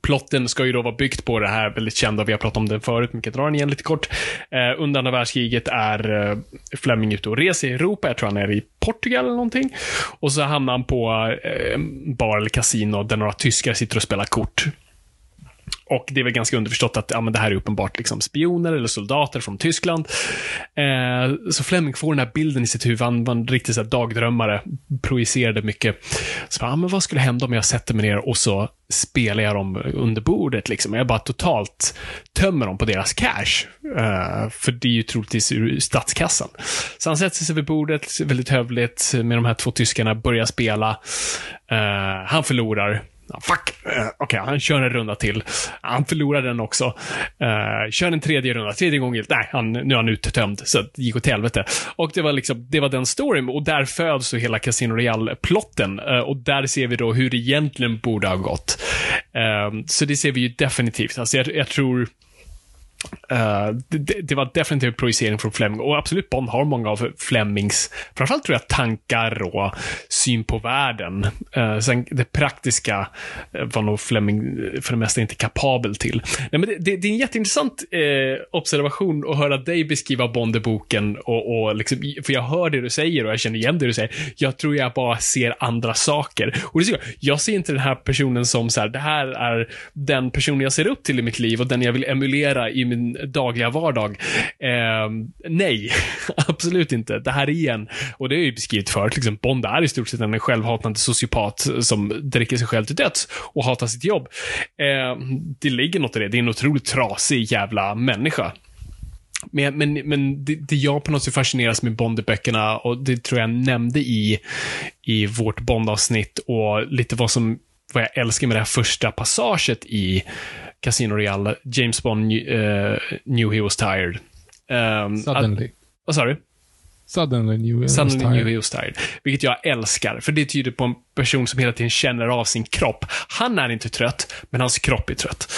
Plotten ska ju då vara byggt på det här väldigt kända, vi har pratat om den förut, men kan dra den igen lite kort. Eh, under andra världskriget är eh, Fleming ute och reser i Europa, jag tror han är i Portugal eller någonting. Och så hamnar han på eh, bar eller kasino där några tyskar sitter och spelar kort. Och det är väl ganska underförstått att ja, men det här är uppenbart liksom spioner eller soldater från Tyskland. Eh, så Fleming får den här bilden i sitt huvud. Han var en riktig så här, dagdrömmare, projicerade mycket. Så ja, men vad skulle hända om jag sätter mig ner och så spelar jag dem under bordet? Liksom. Jag bara totalt tömmer dem på deras cash. Eh, för det är ju troligtvis ur statskassan. Så han sätter sig vid bordet, väldigt hövligt, med de här två tyskarna, börjar spela. Eh, han förlorar. Fuck! Eh, okej, okay, han kör en runda till. Han förlorar den också. Uh, kör en tredje runda, tredje gången Nej, han, nu är han uttömd. Så det gick åt helvete. Och det var liksom, det var den storyn. Och där föds så hela Casino Royale-plotten. Uh, och där ser vi då hur det egentligen borde ha gått. så det ser vi ju definitivt. Alltså jag, jag tror Uh, det, det, var definitivt projicering från Fleming och absolut Bond har många av Flemings, framförallt tror jag, tankar och syn på världen. Uh, sen det praktiska eh, var nog Fleming för det mesta inte kapabel till. Nej, men det, det, det är en jätteintressant observation att höra dig beskriva Bond i boken och, och liksom, för jag hör det du säger och jag känner igen det du säger. Jag tror jag bara ser andra saker. Och det jag, jag ser inte den här personen som så här, det här är den personen jag ser upp till i mitt liv och den jag vill emulera i min dagliga vardag. Eh, nej, absolut inte. Det här är en, och det är ju beskrivit förut, liksom, Bond är i stort sett en självhatande sociopat som dricker sig själv till döds och hatar sitt jobb. Eh, det ligger något i det. Det är en otroligt trasig jävla människa. Men, men, men det, det jag på något sätt fascineras med Bond-böckerna och det tror jag nämnde i, i vårt Bond-avsnitt och lite vad som vad jag älskar med det här första passaget i Casino Royale, James Bond uh, knew he was tired. Um, Suddenly. Vad sa du? Suddenly knew he Suddenly was tired. Knew he was tired. Vilket jag älskar, för det tyder på en person som hela tiden känner av sin kropp. Han är inte trött, men hans kropp är trött.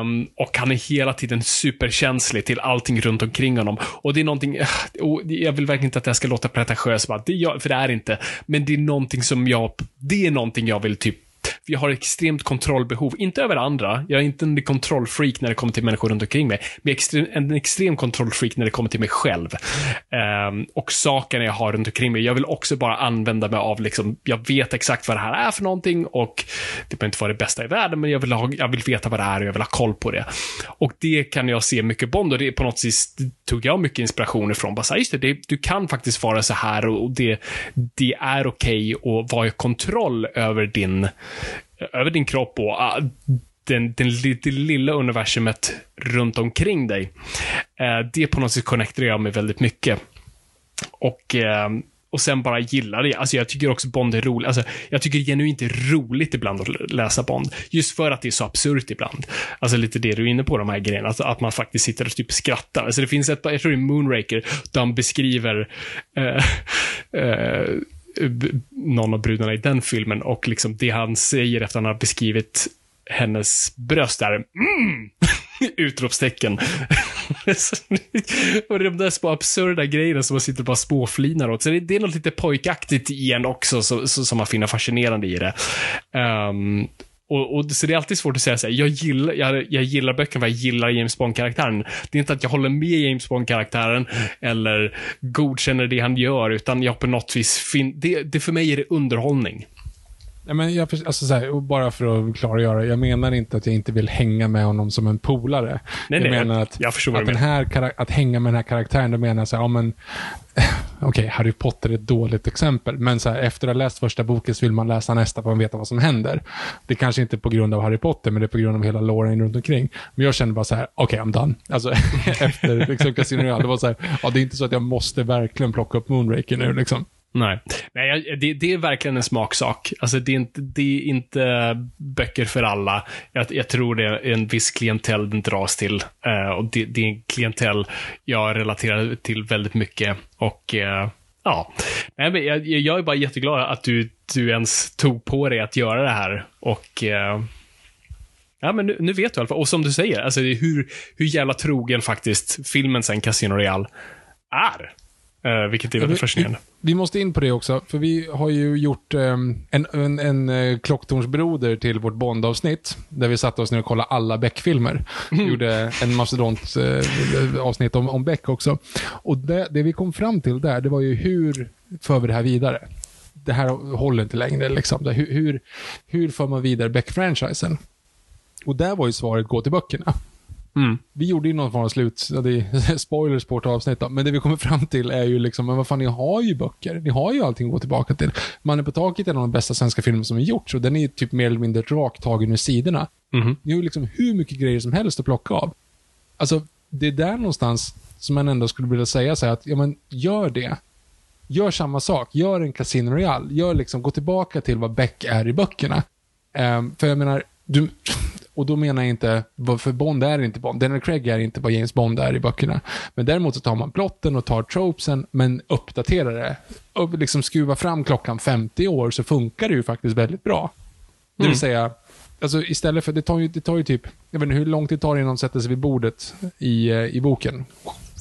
Um, och han är hela tiden superkänslig till allting runt omkring honom. Och det är någonting, och jag vill verkligen inte att det ska låta pretentiöst, för det är inte. Men det är någonting som jag, det är någonting jag vill typ jag har extremt kontrollbehov. Inte över andra. Jag är inte en kontrollfreak när det kommer till människor runt omkring mig. Men extrem, en extrem kontrollfreak när det kommer till mig själv. Um, och sakerna jag har runt omkring mig. Jag vill också bara använda mig av, liksom, jag vet exakt vad det här är för någonting och det behöver inte vara det bästa i världen, men jag vill, ha, jag vill veta vad det är och jag vill ha koll på det. Och det kan jag se mycket Bond och det på något vis tog jag mycket inspiration ifrån. Bara just det, det, du kan faktiskt vara så här och det, det är okej okay att vara i kontroll över din över din kropp och uh, den, den, det lilla universumet runt omkring dig. Uh, det på något sätt connectar jag med väldigt mycket. Och uh, och sen bara gillar det. Alltså jag tycker också Bond är roligt. Alltså, jag tycker genuint det är roligt ibland att läsa Bond. Just för att det är så absurt ibland. Alltså lite det du är inne på, de här grejerna. Alltså, att man faktiskt sitter och typ skrattar. Alltså det finns ett, jag tror det är Moonraker, där han beskriver eh, eh, någon av brudarna i den filmen och liksom det han säger efter att han har beskrivit hennes bröst mm! är mm! Utropstecken. och de där små absurda grejerna som man sitter och bara småflinar åt. Så det, det är något lite pojkaktigt i en också, så, så, som man finner fascinerande i det. Um, och, och, så det är alltid svårt att säga så här, jag gillar, jag, jag gillar böckerna för jag gillar James Bond-karaktären. Det är inte att jag håller med James Bond-karaktären eller godkänner det han gör, utan jag på något vis fin, det, det för mig är det underhållning. Ja, men jag, alltså så här, bara för att klargöra, jag menar inte att jag inte vill hänga med honom som en polare. Nej, jag nej, menar att, jag att, den här, att hänga med den här karaktären, då menar jag så här, ja men, okej, okay, Harry Potter är ett dåligt exempel, men så här, efter att ha läst första boken så vill man läsa nästa för att veta vad som händer. Det är kanske inte på grund av Harry Potter, men det är på grund av hela loren runt omkring. Men jag känner bara så här, okej, okay, I'm done. Alltså, efter liksom, Casino Royale, det var så här, ja, det är inte så att jag måste verkligen plocka upp Moonraker nu liksom. Nej, Nej det, det, är verkligen en smaksak. Alltså, det, är inte, det är inte böcker för alla. Jag, jag tror det är en viss klientell den dras till. Uh, och det, det, är en klientell jag relaterar till väldigt mycket. Och uh, ja, Nej, men jag, jag, är bara jätteglad att du, du ens tog på dig att göra det här. Och uh, Ja, men nu, nu, vet du i alla fall. Och som du säger, alltså, hur, hur jävla trogen faktiskt filmen sen Casino Royale är. Vilket är väldigt fascinerande. Vi, vi, måste in på det också, för vi har ju gjort um, en, en, en uh, klocktornsbroder till vårt Bond-avsnitt, där vi satte oss ner och kollade alla Beck-filmer. Vi mm. gjorde en mastodont-avsnitt uh, om, om Beck också. Och det, det vi kom fram till där, det var ju hur för vi det här vidare? Det här håller inte längre. Liksom. Hur, hur, hur för man vidare Beck-franchisen? Och där var ju svaret, gå till böckerna. Mm. Vi gjorde ju någon form av slut, ja, det är spoilers på vårt avsnitt då, men det vi kommer fram till är ju liksom, men vad fan, ni har ju böcker. Ni har ju allting att gå tillbaka till. Mannen på taket är en av de bästa svenska filmer som har gjorts och den är typ mer eller mindre rakt tagen ur sidorna. Mm. Ni har ju liksom hur mycket grejer som helst att plocka av. Alltså, det är där någonstans som man ändå skulle vilja säga så här att, ja men gör det. Gör samma sak. Gör en Casino Royale. Gör liksom, gå tillbaka till vad Beck är i böckerna. Um, för jag menar, du, och då menar jag inte, för Bond är inte Bond. Daniel Craig är inte vad James Bond är i böckerna. Men däremot så tar man plotten och tar tropesen, men uppdaterar det. Och liksom skruvar fram klockan 50 år så funkar det ju faktiskt väldigt bra. Det vill mm. säga, alltså istället för, det tar ju, det tar ju typ, jag vet inte hur lång tid tar det innan de sätter sig vid bordet i, eh, i boken?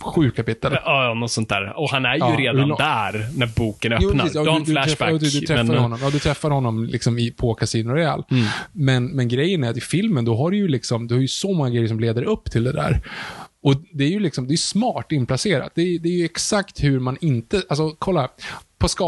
Sju kapitel. Ja, något sånt där. Och han är ju Ja, redan lång- där när boken Jo, öppnar. precis. Ja, du du, flashback. träffar, du, du träffar men, honom, ja, du träffar honom liksom i, på Casino Royale. Mm. Men, men grejen är att i filmen, då har du ju liksom, du har ju så många grejer som leder upp till det där. Och det är ju liksom, det är smart inplacerat. Det är, det är ju exakt hur man inte, alltså kolla, på ska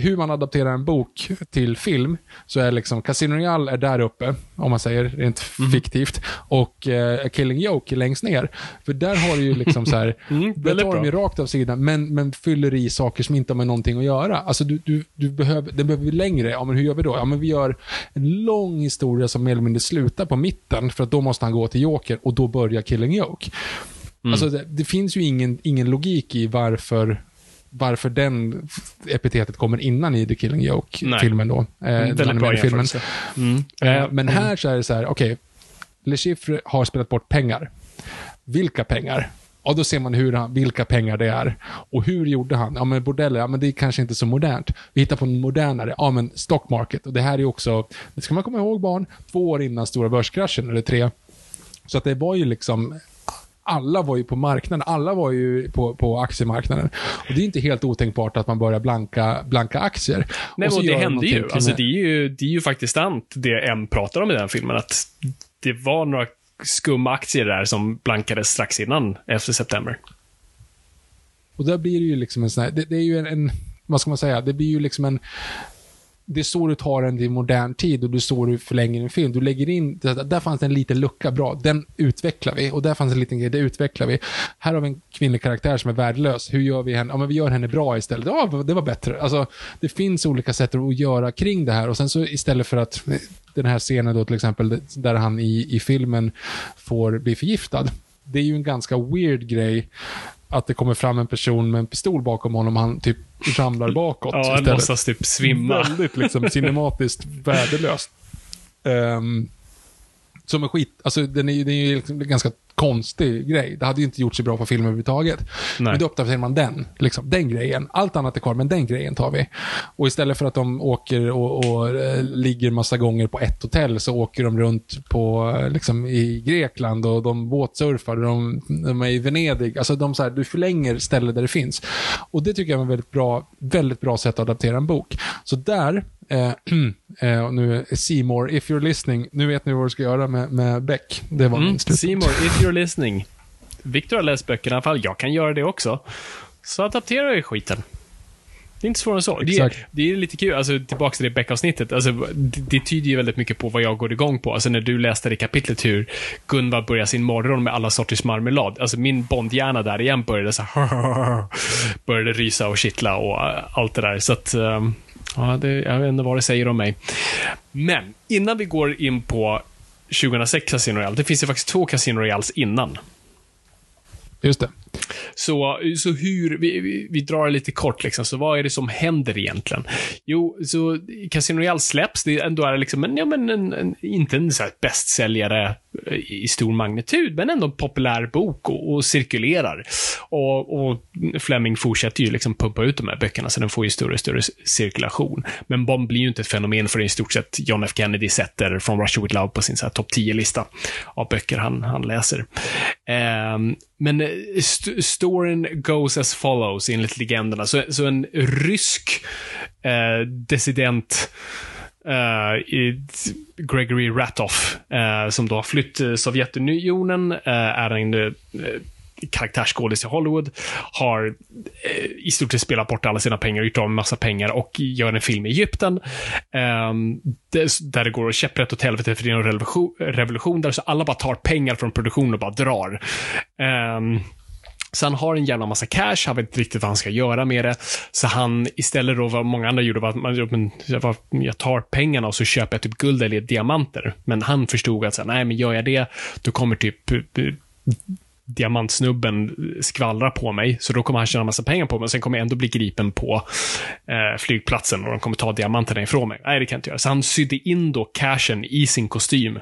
Hur man adapterar en bok till film, så är liksom Casino Royale är där uppe, om man säger rent Mhm. fiktivt, och eh, Killing Joke är längst ner. För där har du ju liksom så här, Mm, där väldigt tar de ju rakt av sidan, men, men fyller i saker som inte har med någonting att göra. Alltså du, du, du behöver, det behöver vi längre. Ja, men hur gör vi då? Ja, men vi gör en lång historia som mer eller mindre slutar på mitten, för att då måste han gå till Joker och då börjar Killing Joke. Mm. Alltså det, det finns ju ingen, ingen logik i varför varför den epitetet kommer innan i The Killing Joke-filmen då. Eh, den Mm, Väldigt bra filmen. Mm. Eh, men här så är det så här, okej, Le Chiffre har spelat bort pengar. Vilka pengar? Ja, då ser man hur han, vilka pengar det är. Och hur gjorde han? Ja, men bordeller, ja, men det är kanske inte så modernt. Vi hittar på en modernare, ja men stock market. Och det här är också, det ska man komma ihåg barn, två år innan stora börskraschen, eller tre. Så att det var ju liksom, alla var ju på marknaden, alla var ju på, på aktiemarknaden. Och det är inte helt otänkbart att man börjar blanka, blanka aktier. Nej, så och det hände ju. Alltså, det, är ju. Det är ju faktiskt sant, det M pratar om i den filmen, att det var några skumma aktier där som blankades strax innan 11 september. Och där blir det ju liksom en sån här, det, det är ju en, en, vad ska man säga, det blir ju liksom en, det är så du tar den i modern tid och det är så du förlänger en film. Du lägger in, där, där fanns det en liten lucka, bra, den utvecklar vi. Och där fanns en liten grej, det utvecklar vi. Här har vi en kvinnlig karaktär som är värdelös. Hur gör vi henne? Ja, men vi gör henne bra istället. Ja, det var bättre. Alltså, det finns olika sätt att göra kring det här. Och sen så istället för att, den här scenen då till exempel, där han i, i filmen får bli förgiftad. Det är ju en ganska weird grej att det kommer fram en person med en pistol bakom honom och han typ ramlar bakåt Ja, han låtsas typ svimma. Väldigt liksom cinematiskt värdelöst. Um, som är skit, alltså den är den är ju liksom en ganska konstig grej. Det hade ju inte gjort sig bra på film överhuvudtaget. Nej. Men då uppdaterar man den, liksom, den grejen. Allt annat är kvar, men den grejen tar vi. Och istället för att de åker och, och eh, ligger massa gånger på ett hotell så åker de runt på, eh, liksom, i Grekland och de båtsurfar och de, de är i Venedig. Alltså de så här, du förlänger ställen där det finns. Och det tycker jag är en väldigt bra, väldigt bra sätt att adaptera en bok. Så där, eh, eh, och nu Seymour, if you're listening, nu vet ni vad du ska göra med, med Beck. Det var Mm. Seymour, if you're listening. Victor har läst böckerna i alla fall. Jag kan göra det också. Så adapterar vi skiten. Det är inte svårare än så. Det är, det är lite kul, alltså tillbaka till det Beck-avsnittet. Alltså, det, det tyder ju väldigt mycket på vad jag går igång på. Alltså när du läste det kapitlet hur Gunvar börjar sin morgon med alla sorters marmelad. Alltså min Bondhjärna där igen började så här, började rysa och kittla och äh, allt det där. Så att, ähm, ja, det, jag vet inte vad det säger om mig. Men innan vi går in på 2006 Casino Royale, det finns ju faktiskt två Casino Royales innan. Just det. Så, så hur, vi, vi, vi drar det lite kort liksom, så vad är det som händer egentligen? Jo, så Casino Royale släpps, det, ändå är det liksom en, ja men en, en, inte en så här bästsäljare eh, i stor magnitud, men ändå en populär bok och, och cirkulerar. Och, och, Fleming fortsätter ju liksom pumpa ut de här böckerna, så den får ju större och större cirkulation. Men Bond blir ju inte ett fenomen för i stort sett John F Kennedy sätter From Russia With Love på sin topp 10-lista av böcker han, han läser. Um, men eh, st storyn goes as follows, enligt legenderna. Så, så en rysk eh, dissident Uh, Gregory Ratoff, uh, som då har flytt Sovjetunionen, uh, är en uh, karaktärsskådis i Hollywood, har eh, i stort sett spelat bort alla sina pengar, gjort av med massa pengar och gör en film i Egypten. Ehm, där det går käpprätt åt helvete för det är en revolution, revolution där så alla bara tar pengar från produktionen och bara drar. Ehm, så han har en jävla massa cash, han vet inte riktigt vad han ska göra med det. Så han, istället då vad många andra gjorde, var att man, jag tar pengarna och så köper jag typ guld eller diamanter. Men han förstod att, så nej men gör jag det, då kommer typ eh, diamantsnubben skvallra på mig, så då kommer han tjäna massa pengar på mig, och sen kommer jag ändå bli gripen på eh, flygplatsen och de kommer ta diamanterna ifrån mig. Nej, det kan jag inte göra. Så han sydde in då cashen i sin kostym.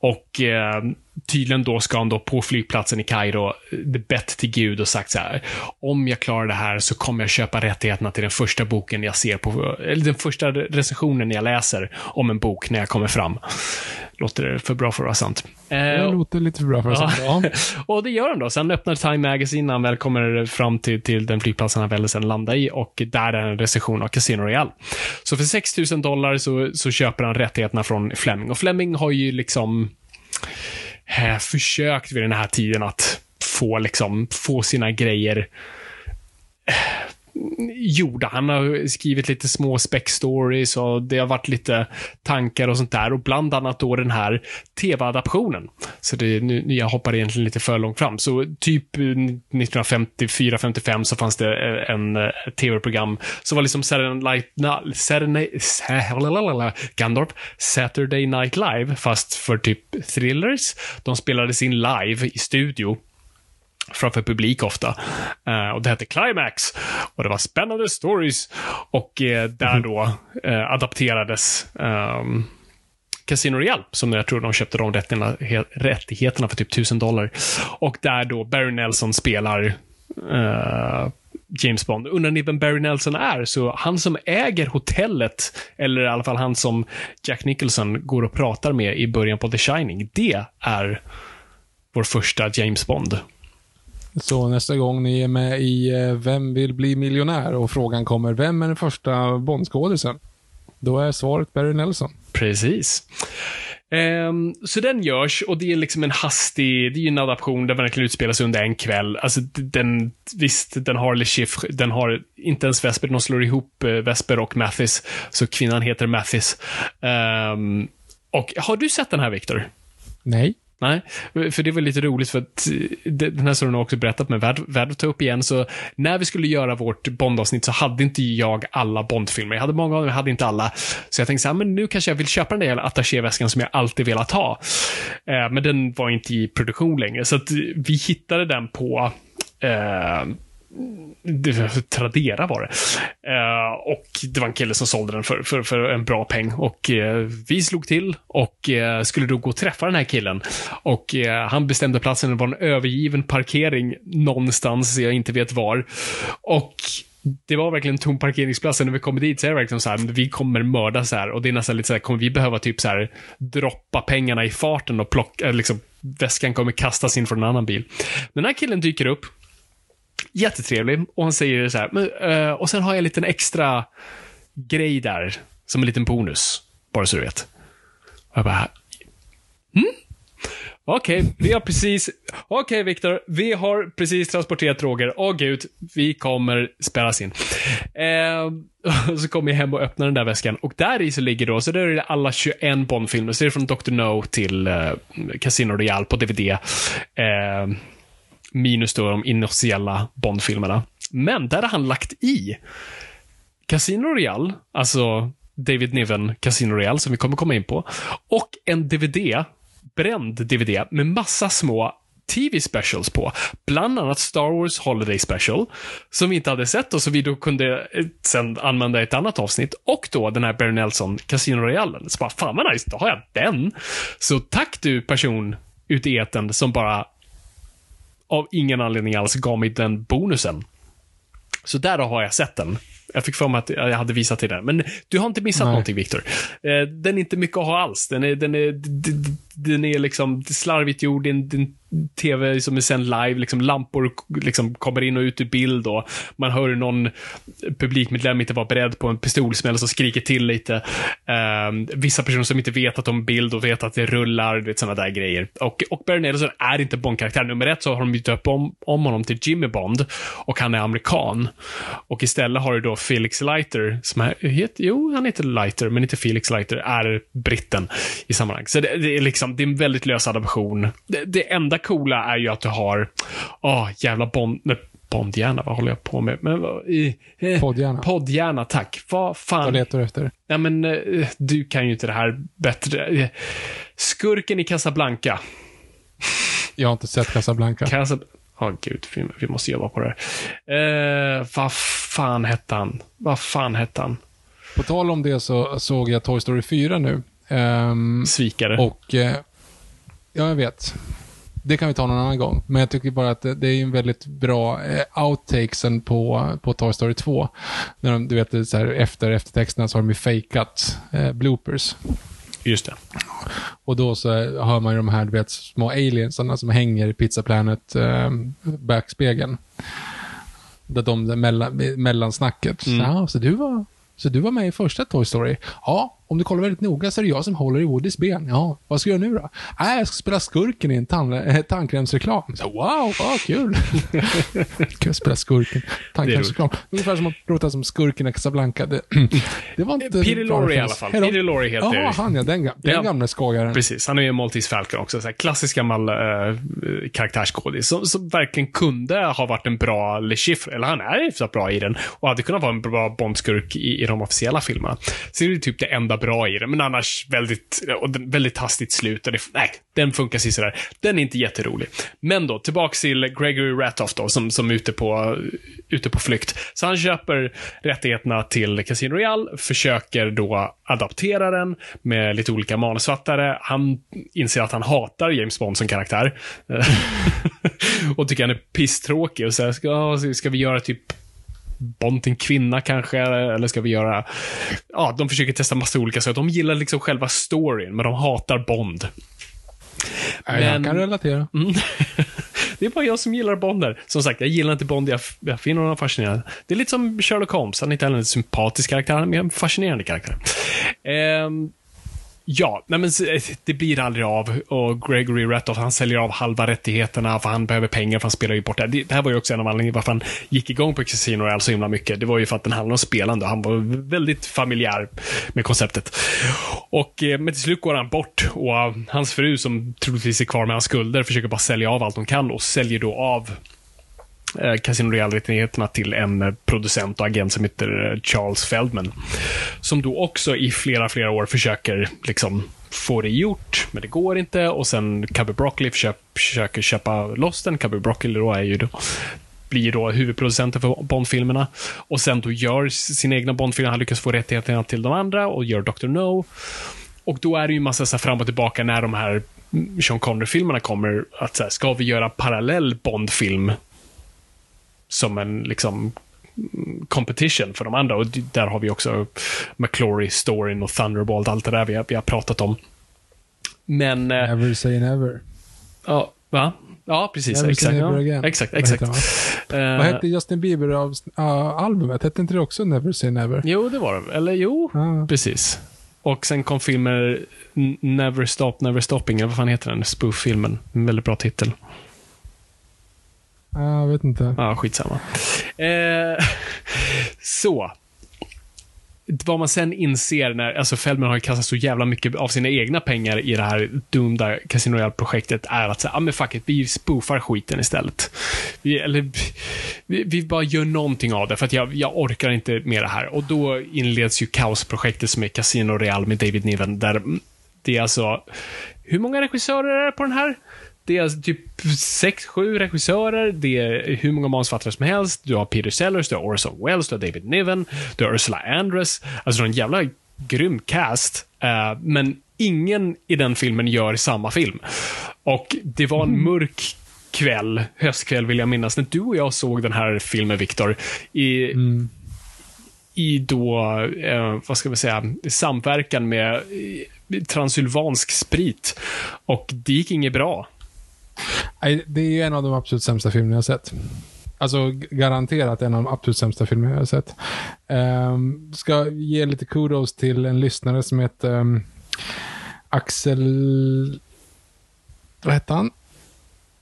Och eh, tydligen då ska han då på flygplatsen i Kairo bett till Gud och sagt så här. Om jag klarar det här så kommer jag köpa rättigheterna till den första boken jag ser på, eller den första recensionen jag läser om en bok när jag kommer fram. Låter det för bra för att vara sant? Det eh, låter lite för bra för att vara sant. Ja. och det gör han då. Sen öppnar Time Magazine när han väl kommer fram till, till den flygplatsen han väljer sen landa i och där är en recension av Casino Royale. Så för 6 000 dollar så, så köper han rättigheterna från Fleming. Och Fleming har ju liksom eh, försökt vid den här tiden att få, liksom, få sina grejer gjorda. Han har skrivit lite små spec-stories och det har varit lite tankar och sånt där. Och bland annat då den här tv-adaptionen. Så det, nu, jag hoppar egentligen lite för långt fram. Så typ 1954-55 så fanns det eh, en eh, tv-program som var liksom Saturday Night, Saturday, Gandorp, Saturday Night Live, fast för typ thrillers. De spelades in live i studio framför publik ofta. Uh, och det hette Climax. Och det var spännande stories. Och uh, där mhm. då uh, adapterades um, Casino Royale, som jag tror de köpte de rättigheterna för typ 1000 dollar. Och där då Barry Nelson spelar James Bond. Undrar ni vem Barry Nelson är? Så han som äger hotellet, eller i alla fall han som Jack Nicholson går och pratar med i början på The Shining, det är vår första James Bond. Så nästa gång ni är med i eh, Vem vill bli miljonär och frågan kommer Vem är den första Bondskådisen? Då är svaret Barry Nelson. Precis. Um, så den görs och det är liksom en hastig, det är ju en adaption där verkligen utspelas under en kväll. Alltså den, visst, den har Le Chiffre, den har inte ens Vesper, de slår ihop uh, Vesper och Mathis. Så kvinnan heter Mathis. Um, och har du sett den här, Viktor? Nej. Nej, för det var lite roligt för att eh, den här storyn har också berättat med värd, värd att ta upp igen. Så när vi skulle göra vårt Bond-avsnitt så hade inte jag alla Bond-filmer. Jag hade många av dem, jag hade inte alla. Så jag tänkte så här, men nu kanske jag vill köpa den där attachéväskan som jag alltid velat ha. Eh, men den var inte i produktion längre, så att vi hittade den på eh, Tradera var det. Uh, och det var en kille som sålde den för, för, för en bra peng. Och uh, vi slog till och uh, skulle då gå och träffa den här killen. Och han bestämde platsen, det var en övergiven parkering någonstans, jag inte vet var. Och det var verkligen en tom parkeringsplats. När vi kommer dit så är det verkligen så här, vi kommer mörda så här. Och det är nästan lite så här, kommer vi behöva typ så här droppa pengarna i farten och plocka, liksom väskan kommer kastas in från en annan bil. Men den här killen dyker upp jättetrevlig och han säger så här, men, uh, och sen har jag en liten extra grej där, som en liten bonus, bara så du vet. Och jag bara, hmm? Okej, okay, vi har precis... Okej, okay, Viktor. Vi har precis transporterat Roger. Åh gud, vi kommer spärras in. Eh, så kommer jag hem och öppnar den där väskan. Och där i så ligger då, så där är det alla 21 Bondfilmer. Så det är från Dr. No till eh, Casino Royale på DVD. Eh, Minus då de inofficiella Bond-filmerna. Men där har han lagt i Casino Royale, alltså David Niven Casino Royale, som vi kommer komma in på. Och en DVD, bränd DVD, med massa små TV specials på. Bland annat Star Wars Holiday Special, som vi inte hade sett och som vi då kunde eh, sen använda i ett annat avsnitt. Och då den här Barry Nelson Casino Royale. Så bara, fan vad nice, då har jag den. Så tack du person ute i etern som bara av ingen anledning alls gav mig den bonusen. Så där har jag sett den. Jag fick för mig att jag hade visat till den. Men du har inte missat Nej. någonting, Viktor. Eh, den är inte mycket att ha alls. Den är, den är, den är liksom slarvigt gjord. Det är en, tv som är sänd live. Liksom lampor liksom kommer in och ut ur bild. Och man hör hur någon publikmedlem inte var beredd på en pistolsmäll som skriker till lite. Um, vissa personer som inte vet att de bild och vet att det rullar. Du vet, sådana där grejer. Och, och Barry Nelson är inte Bond-karaktär. Nummer ett så har de bytt upp om, om honom till Jimmy Bond. Och han är amerikan. Och istället har du då Felix Leiter, som är, heter, jo, han heter Leiter, men inte Felix Leiter, är britten i sammanhang. Så det, det är liksom, det är en väldigt lös adaption. Det, det enda coola är ju att du har, åh, jävla Bond, nej, Bondhjärna, vad håller jag på med? Men, vad- i, eh, Poddhjärna. Poddhjärna, tack. Vad Vad fan. letar du efter? Ja, men eh, du kan ju inte det här bättre. Eh, Skurken i Casablanca. Jag har inte sett Casablanca. Casa... Åh gud, vi, vi måste jobba på det här. Eh, vad fan hette han? Vad fan hette han? På tal om det så såg jag Toy Story 4 nu. Ehm, Svikare. och, eh, ja, jag vet. Det kan vi ta någon annan gång. Men jag tycker bara att det, det är en väldigt bra eh, outtakesen på, på Toy Story 2. När de, du vet, så här, efter eftertexterna så har de ju fejkat eh, bloopers. Just det. Och då så hör man ju de här, du vet, små aliensarna som hänger i Pizza Planet eh, backspegeln. Där de, mellan, mellansnacket. Mm. Så, så, du var, så du var med i första Toy Story? Ja, om du kollar väldigt noga så är det jag som håller i Woodys ben. Ja, vad ska jag göra nu då? Nej, jag ska spela skurken i en tand, eh, tandkrämsreklam. Så, wow, vad kul! kul att spela skurken. Tandkrämsreklam. Ungefär som att låta som skurken i Casablanca. Det, det var inte... Peter Lorre i alla fall. Peter Lorre heter Jaha, han ja. Den, den Ja. gamla skojaren. Precis, han är ju Maltese Falcon också. Så här, klassisk gammal äh, karaktärsskådis som, som verkligen kunde ha varit en bra Le Chiffre, eller han är hyfsat bra i den och hade kunnat vara en bra Bondskurk i, i de officiella filmerna. Så det är typ det enda bra i den, men annars väldigt, väldigt hastigt slut. Och det, nej, den funkar sådär. Den är inte jätterolig. Men då, tillbaks till Gregory Ratoff då, som, som är ute på, ute på flykt. Så han köper rättigheterna till Casino Royale, försöker då adaptera den med lite olika manusfattare. Han inser att han hatar James Bond som karaktär. och tycker han är pisstråkig och säger, ska, ska vi göra typ Bond till en kvinna kanske, eller ska vi göra... Ja, de försöker testa massa olika saker. De gillar liksom själva storyn, men de hatar Bond. Nej, Jag Men- kan relatera. Mm. det är bara jag som gillar Bond där. Som sagt, jag gillar inte Bond, jag, jag finner honom fascinerande. Det är lite som Sherlock Holmes, han är inte heller en sympatisk karaktär, han är en fascinerande karaktär. Ehm, ja, nej men det blir aldrig av och Gregory Rattoff han säljer av halva rättigheterna för han behöver pengar för han spelar ju bort det. Det, här var ju också en av anledningarna varför han gick igång på Casino Royale så himla mycket. Det var ju för att den handlade om spelande och han var väldigt familjär med konceptet. Och, eh, men till slut går han bort och eh, hans fru som troligtvis är kvar med hans skulder försöker bara sälja av allt hon kan och säljer då av eh, Casino Royale-rättigheterna till en eh, producent och agent som heter eh, Charles Feldman. Som då också i flera, flera år försöker liksom få det gjort, men det går inte. Och sen Cubby Broccoli försöker, försöker köpa loss den. Cubby Broccoli då är ju då blir då huvudproducenten för Bond-filmerna. Och sen då gör sin egna Bondfilmer. Han lyckas få rättigheterna till de andra och gör Dr. No. Och då är det ju massa så här fram och tillbaka när de här mm, Sean Connery-filmerna kommer. Att så här, ska vi göra parallell Bond-film som en liksom competition för de andra. Och där har vi också McClory, Storyn och Thunderbolt, allt det där vi har, vi har pratat om. Men, eh, Never say never. ja, va? Ja, precis. Never Exakt. Ja, again. exakt, Vad exakt. heter Eh, Vad hette Justin Bieber av uh, albumet? Hette inte det också Never say never? Jo, det var det. Eller jo, Ja. precis. Och sen kom filmer Never Stop, Never Stopping, eller vad fan heter den? Spoof-filmen. En väldigt bra titel. Jag vet inte. Ja, skitsamma. Eh, så. Vad man sen inser när, alltså Feldman har ju kastat så jävla mycket av sina egna pengar i det här dumda Casino Royale-projektet är att säga, ah, men fuck it, vi spoofar skiten istället. Vi, eller, vi, vi bara gör någonting av det, för att jag, jag orkar inte med det här. Och då inleds ju kaosprojektet som är Casino Real med David Niven, där det är alltså, hur många regissörer är det på den här? Det är alltså typ sex, sju regissörer, det är hur många manusförfattare som helst. Du har Peter Sellers, du har Orson Welles, du har David Niven, du har Ursula Andress. Alltså, en jävla grym cast. Uh, men ingen i den filmen gör samma film. Och det var en mörk kväll, höstkväll vill jag minnas, när du och jag såg den här filmen, Viktor. I, mm. i då, eh, vad ska vi säga, samverkan med eh, transylvansk sprit. Och det gick inget bra. Det är ju en av de absolut sämsta filmerna jag sett. Alltså garanterat en av de absolut sämsta filmerna jag har sett. Um, ska ge lite kudos till en lyssnare som heter um, Axel... Vad hette han?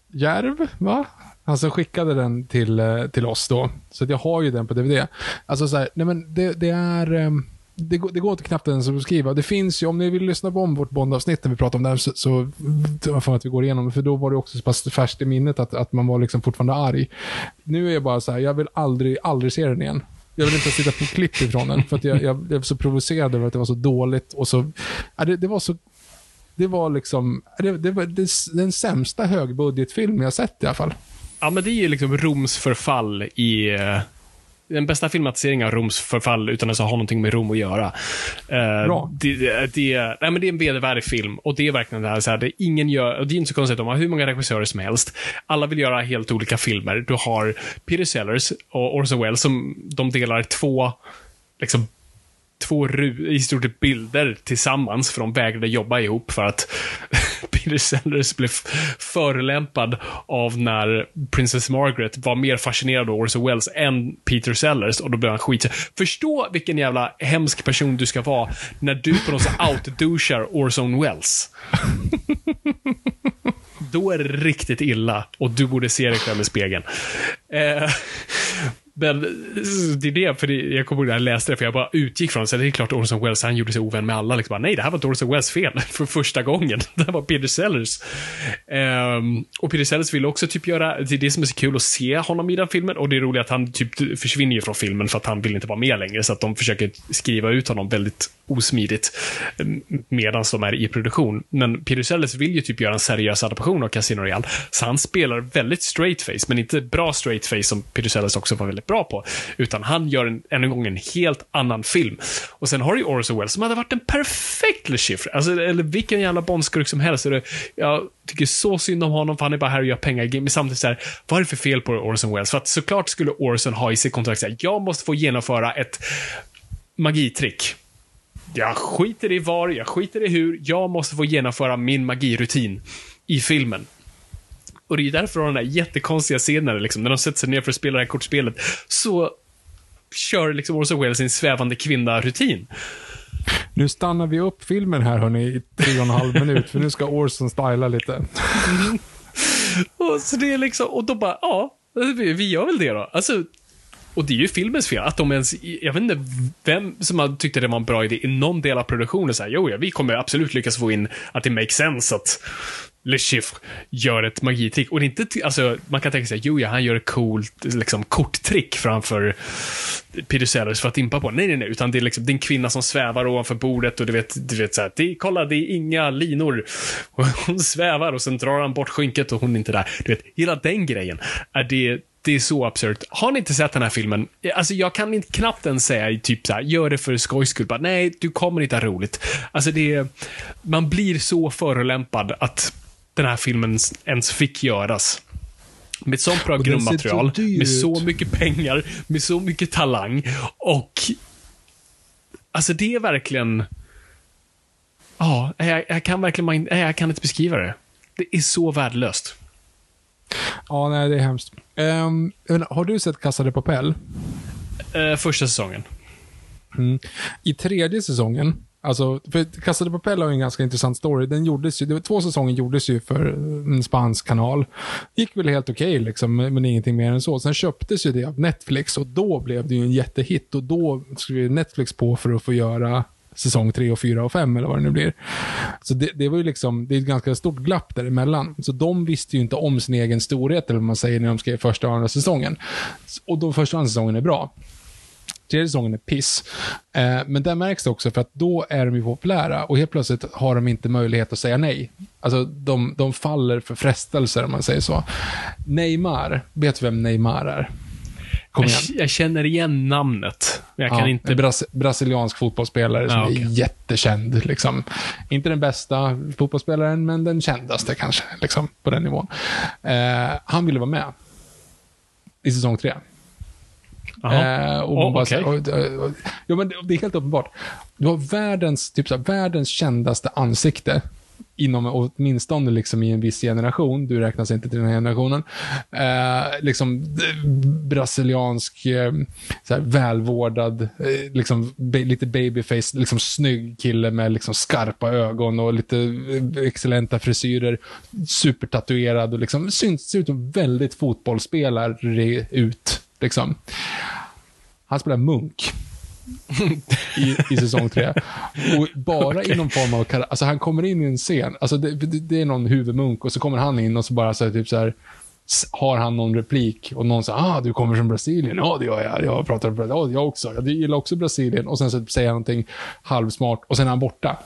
Järv, va? Han som skickade den till, eh, till oss då. Så jag har ju den på DVD. Alltså så här, nej men det, det är... Um, det, går, det går inte knappt ens att beskriva. Det finns ju, om ni vill lyssna på om vårt Bondavsnitt när vi pratar om det här, så, så för att vi går igenom för då var det också så pass färskt i minnet att, att man var liksom fortfarande arg. Nu är jag bara så här, jag vill aldrig, aldrig se den igen. Jag vill inte sitta på klipp ifrån den, för att jag, jag blev så provocerad över att det var så dåligt och så... Ja, det, det var så... Det var liksom... Det, det var det, den sämsta högbudgetfilm jag sett i alla fall. Ja, men det är ju liksom Roms förfall i eh, den bästa filmatiseringen av Roms förfall utan att ha någonting med Rom att göra. Uh. Det, det, nej, men det är en vedervärdig film och det är verkligen det här, så här det ingen gör, och det är inte så konstigt, de har hur många regissörer som helst. Alla vill göra helt olika filmer. Du har Peter Sellers och Orson Welles som de delar två liksom två i stort bilder tillsammans, för de vägrade jobba ihop för att Peter Sellers blev förolämpad av när Princess Margaret var mer fascinerad av Orson Welles än Peter Sellers och då blev han skit. Förstå vilken jävla hemsk person du ska vara när du på något sätt outdouchar Orson Welles. då är det riktigt illa och du borde se dig själv i spegeln. Eh, men det är det, för jag kommer ihåg när jag läste det, för jag bara utgick från så det är klart Orson Welles, han gjorde sig ovän med alla. Liksom bara, Nej, det här var Orson Welles fel för första gången. Det här var Peter Sellers. Um, och Peter Sellers ville också typ göra, det är det som är så kul att se honom i den filmen. Och det är roligt att han typ försvinner ju från filmen för att han vill inte vara med längre. Så att de försöker skriva ut honom väldigt osmidigt medan de är i produktion. Men Peter Sellers vill ju typ göra en seriös adaption av Casino Royale. Så han spelar väldigt straight face, men inte bra straight face som Peter Sellers också var väldigt bra på. Utan han gör en, en gång en helt annan film. Och sen har du ju Orson Welles som hade varit en perfekt Le Chiffre. Alltså, eller vilken jävla Bondskurk som helst. Det, jag tycker så synd om honom för han är bara här och gör pengar. Men samtidigt så här, vad är det för fel på Orson Welles? För att såklart skulle Orson ha i sitt kontrakt att jag måste få genomföra ett magitrick. Jag skiter i var, jag skiter i hur, jag måste få genomföra min magirutin i filmen. Och det är därför de där jättekonstiga scenen, liksom, när de sätter sig ner för att spela det här kortspelet, så kör liksom Orson Welles sin svävande kvinna-rutin. Nu stannar vi upp filmen här hörni i tre och en halv minut, för nu ska Orson styla lite. Mm. och så det är liksom, och då bara, ja, vi gör väl det då. Alltså, och det är ju filmens fel, att de ens, jag vet inte vem som tyckte det var en bra idé i någon del av produktionen. Så här, jo, ja, vi kommer absolut lyckas få in att det makes sense att Le Chiffre gör ett magitrick. Och det är inte, alltså, man kan tänka sig, jo ja, han gör ett coolt liksom, korttrick framför Peter Sellers för att impa på. Nej, nej, nej, utan det är liksom, det är en kvinna som svävar ovanför bordet och du vet, du vet så här, det, kolla, det är inga linor. Och hon svävar och sen drar han bort skynket och hon är inte där. Du vet, hela den grejen, är det, det är så absurt. Har ni inte sett den här filmen? Alltså jag kan inte knappt ens säga typ så här, gör det för skojs skull. Bara, nej, du kommer inte ha roligt. Alltså det är, man blir så förolämpad att den här filmen ens fick göras. Med sånt bra grundmaterial, så med så mycket pengar, med så mycket talang och... Alltså det är verkligen... Ja, jag, jag kan verkligen jag kan inte beskriva det. Det är så värdelöst. Ja, nej, det är hemskt. Um, har du sett Casa de Papel? Uh, första säsongen. Mm. I tredje säsongen, Alltså, för Casa de Papel har ju en ganska intressant story. Den gjordes ju, det var två säsonger gjordes ju för mm, en spansk kanal. Gick väl helt okej okay, liksom, men ingenting mer än så. Sen köptes ju det av Netflix och då blev det ju en jättehit och då skrev Netflix på för att få göra säsong 3 och 4 och 5 eller vad det nu blir. Så det, det var ju liksom, det är ett ganska stort glapp däremellan. Så de visste ju inte om sin egen storhet, eller vad man säger, när de skrev första och andra säsongen. Och då första och andra säsongen är bra. Tredje säsongen är piss. Eh, men där märks det också för att då är de ju populära och helt plötsligt har de inte möjlighet att säga nej. Alltså de, de faller för frestelser om man säger så. Neymar, vet du vem Neymar är? Kom igen. Jag, jag känner igen namnet. Men jag kan Ja, inte... En bras brasiliansk fotbollsspelare som Ja, är okej. jättekänd. Liksom. Inte den bästa fotbollsspelaren, men den kändaste kanske, liksom, på den nivån. Eh, han ville vara med i säsong tre. Eh, och Oh, bara okej. så här, och- och- och- ja, men det, är helt uppenbart. Du har världens, typ så här, världens kändaste ansikte inom åtminstone liksom i en viss generation, du räknas inte till den här generationen, eh, liksom brasiliansk, eh, så här, välvårdad, eh, liksom, ba- lite babyface, liksom snygg kille med liksom skarpa ögon och lite eh, excellenta frisyrer, supertatuerad och liksom syns, ser ut som väldigt fotbollsspelare ut. Liksom. Han spelar munk i, i säsong tre. Och bara i någon form av, alltså han kommer in i en scen, alltså det, det, det är någon huvudmunk och så kommer han in och så bara så här, typ så här, har han någon replik och någon säger ah, du kommer från Brasilien. Ja, det gör jag. Jag pratar om Brasilien. Ja, jag också. Jag gillar också Brasilien. Och sen så säger han någonting halvsmart och sen är han borta.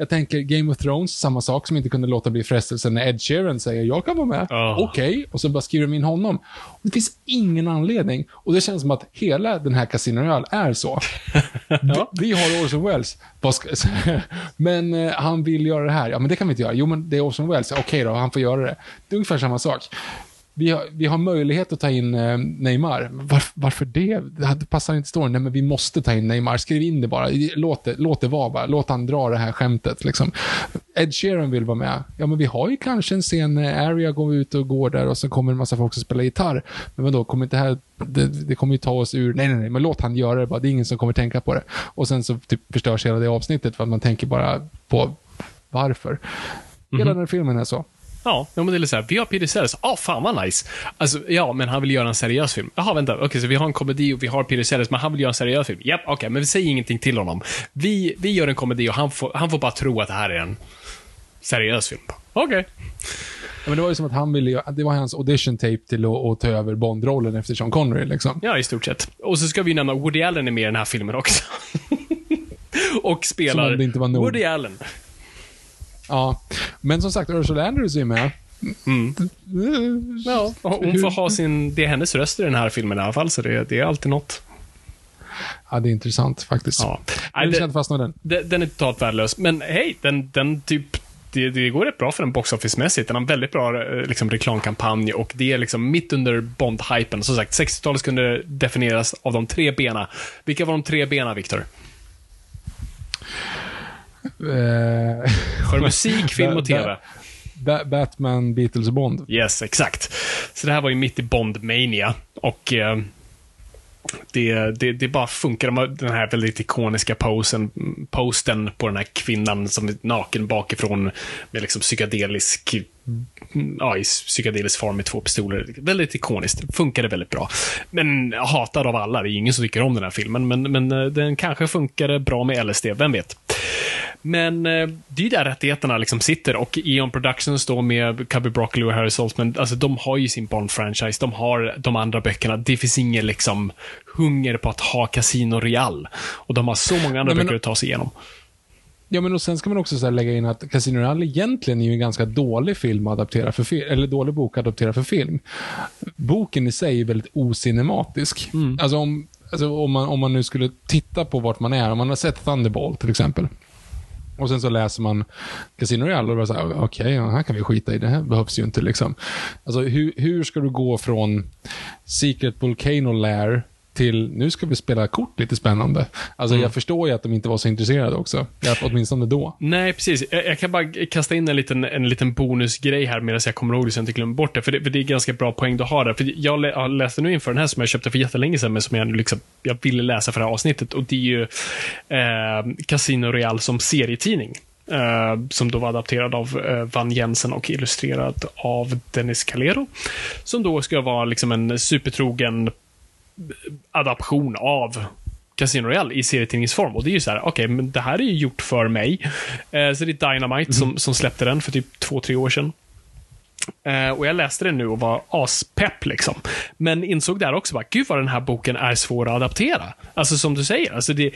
Jag tänker Game of Thrones, samma sak som inte kunde låta bli frestelsen när Ed Sheeran säger jag kan vara med. Ja. Okej, och så bara skriver de in honom. Och det finns ingen anledning. Och det känns som att hela den här Casino Royale är så. vi, vi har Orson Welles. Men eh, han vill göra det här. Ja, men det kan vi inte göra. Jo, men det är Orson Welles. Okej då, han får göra det. Det är ungefär samma sak. Vi har, vi har möjlighet att ta in eh, Neymar. Varf, varför det? Det passar inte storyn. Nej, men vi måste ta in Neymar. Skriv in det bara. Låt det, låt det vara bara. Låt han dra det här skämtet. Liksom. Ed Sheeran vill vara med. Ja, men vi har ju kanske en scen när Aria går ut och går där och så kommer en massa folk som spelar gitarr. Men vadå, kommer inte det här... Det, det kommer ju ta oss ur... Nej, nej, nej, men låt han göra det bara. Det är ingen som kommer tänka på det. Och sen så typ förstörs hela det avsnittet för att man tänker bara på varför. Hela den här filmen är så. Ja, men det är lite såhär, vi har Peter Sellers. Ja, fan vad nice. Alltså, ja, men han vill göra en seriös film. Jaha, vänta. Okej, så vi har en komedi och vi har Peter Sellers, men han vill göra en seriös film. Japp, okej, men vi säger ingenting till honom. Vi, vi gör en komedi och han får, han får bara tro att det här är en seriös film. Okej. Ja, men det var ju som att han ville det var hans audition tape till att, att ta över Bond-rollen efter Sean Connery liksom. Ja, i stort sett. Och så ska vi nämna Woody Allen är med i den här filmen också. och spelar. Woody Allen. Ja. Men som sagt, Ursula Andrews är med. Mm. Ja, hon får ha sin, det är hennes röst i den här filmen i alla fall, så det, det är alltid något. Ja, det är intressant faktiskt. Ja. Nej, ska inte fastna den. Den, den är totalt värdelös. Men hej, den, den typ det, det går rätt bra för den box office-mässigt. Den har en väldigt bra eh, liksom, reklamkampanj och det är liksom mitt under Bond-hypen. Som sagt, 60-talet kunde definieras av de tre bena. Vilka var de tre bena, Viktor? Eh, För musik, film och TV. Ba- Ba- Batman, Beatles och Bond. Yes, exakt. Så det här var ju mitt i Bond-mania. Och eh, det, det, det bara funkar. Den här väldigt ikoniska posen, posten på den här kvinnan som är naken bakifrån med liksom psykedelisk Ja, i psykedelisk form med två pistoler. Väldigt ikoniskt. Funkade väldigt bra. Men hatad av alla. Det är ingen som tycker om den här filmen. Men, men eh, den kanske funkade bra med LSD. Vem vet? Men eh, det är ju där rättigheterna liksom sitter och Eon Productions då med Cubby Broccoli och Harry Saltzman, alltså de har ju sin Bond-franchise, de har de andra böckerna. Det finns ingen liksom hunger på att ha Casino Real. Och de har så många andra Nej, men- böcker att ta sig igenom. Ja, men och sen ska man också så lägga in att Casino Royale egentligen är ju en ganska dålig film att adaptera för film, eller dålig bok att adaptera för film. Boken i sig är väldigt ocinematisk. Alltså, om, alltså om, man, om man nu skulle titta på vart man är, om man har sett Thunderball till exempel. Och sen så läser man Casino Royale och bara så här, okej, ja, här kan vi skita i, det här behövs ju inte liksom. Alltså hur, hur ska du gå från Secret Volcano Lair till, nu ska vi spela kort lite spännande. Alltså jag förstår ju att de inte var så intresserade också. Jag, åtminstone då. Nej, precis. Jag, jag kan bara kasta in en liten, en liten bonusgrej här medan jag kommer ihåg det så jag inte glömmer bort det. För det, för det är ganska bra poäng du har där. För jag, lä, jag läste nu inför den här som jag köpte för jättelänge sedan, men som jag, nu liksom, jag ville läsa för det här avsnittet. Och det är ju eh, Casino Real som serietidning. Eh, som då var adapterad av eh, Van Jensen och illustrerad av Dennis Calero. Som då ska vara liksom en supertrogen adaption av Casino Royale i serietidningsform. Och det är ju så här, okej, okay, men det här är ju gjort för mig. Eh, så det är Dynamite mm. som, som släppte den för typ två, tre år sedan. Uh, och jag läste den nu och var aspepp liksom. Men insåg där också bara, gud vad den här boken är svår att adaptera. Alltså som du säger, alltså det,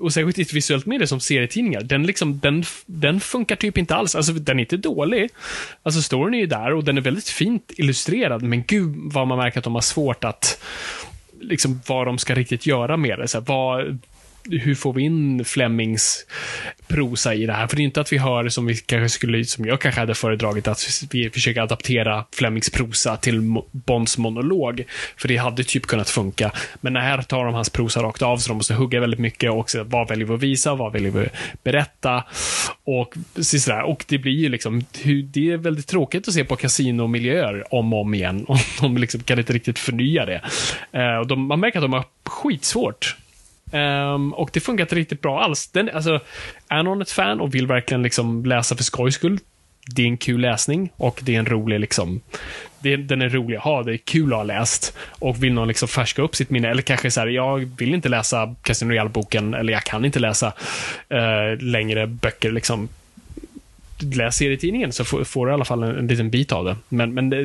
och särskilt i ett visuellt medie som serietidningar, den, liksom, den, den funkar typ inte alls. Alltså den är inte dålig. Alltså storyn är ju där och den är väldigt fint illustrerad, men gud vad man märker att de har svårt att liksom vad de ska riktigt göra med det. Så här, vad, hur får vi in Flemings prosa i det här? För det är inte att vi hör som vi kanske skulle, som jag kanske hade föredragit, att vi försöker adaptera Flemings prosa till Bonds monolog. För det hade typ kunnat funka. Men här tar de hans prosa rakt av, så de måste hugga väldigt mycket och se vad väljer vi att visa, vad väljer vi att berätta? Och, sådär. och det blir ju liksom, det är väldigt tråkigt att se på kasinomiljöer om och om igen. Och de liksom kan inte riktigt förnya det. Eh, och de, man märker att de har skitsvårt Um, och det funkar inte riktigt bra alls. Den, alltså, är någon ett fan och vill verkligen liksom läsa för skojs skull, det är en kul läsning och det är en rolig, liksom, det, den är rolig att ha, det är kul att ha läst. Och vill någon liksom färska upp sitt minne, eller kanske så här, jag vill inte läsa Casino Royale-boken, eller jag kan inte läsa uh, längre böcker, liksom. Läs serietidningen så får, får, du i alla fall en, en liten bit av det. Men, men det,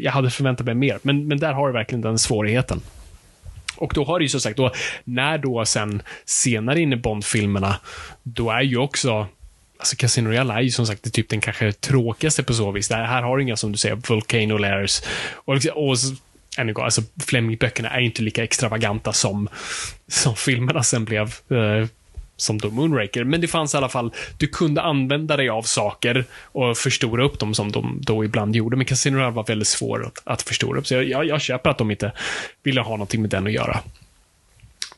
jag hade förväntat mig mer. Men, men där har du verkligen den svårigheten. Och då har det ju som sagt, då, när då sen senare in i Bond-filmerna, då är ju också Alltså Casino Royale är ju som sagt typ den kanske tråkigaste på så vis. Det här har du inga, som du säger, Volcano Lairs. Och, liksom, och än en gång, alltså Fleming-böckerna är inte lika extravaganta som, som filmerna sen blev. Eh, som då Moonraker. Men det fanns i alla fall, du kunde använda dig av saker och förstora upp dem som de då ibland gjorde. Men Casino Royale var väldigt svår att, att förstora upp. Så jag, jag, jag köper att de inte ville ha någonting med den att göra.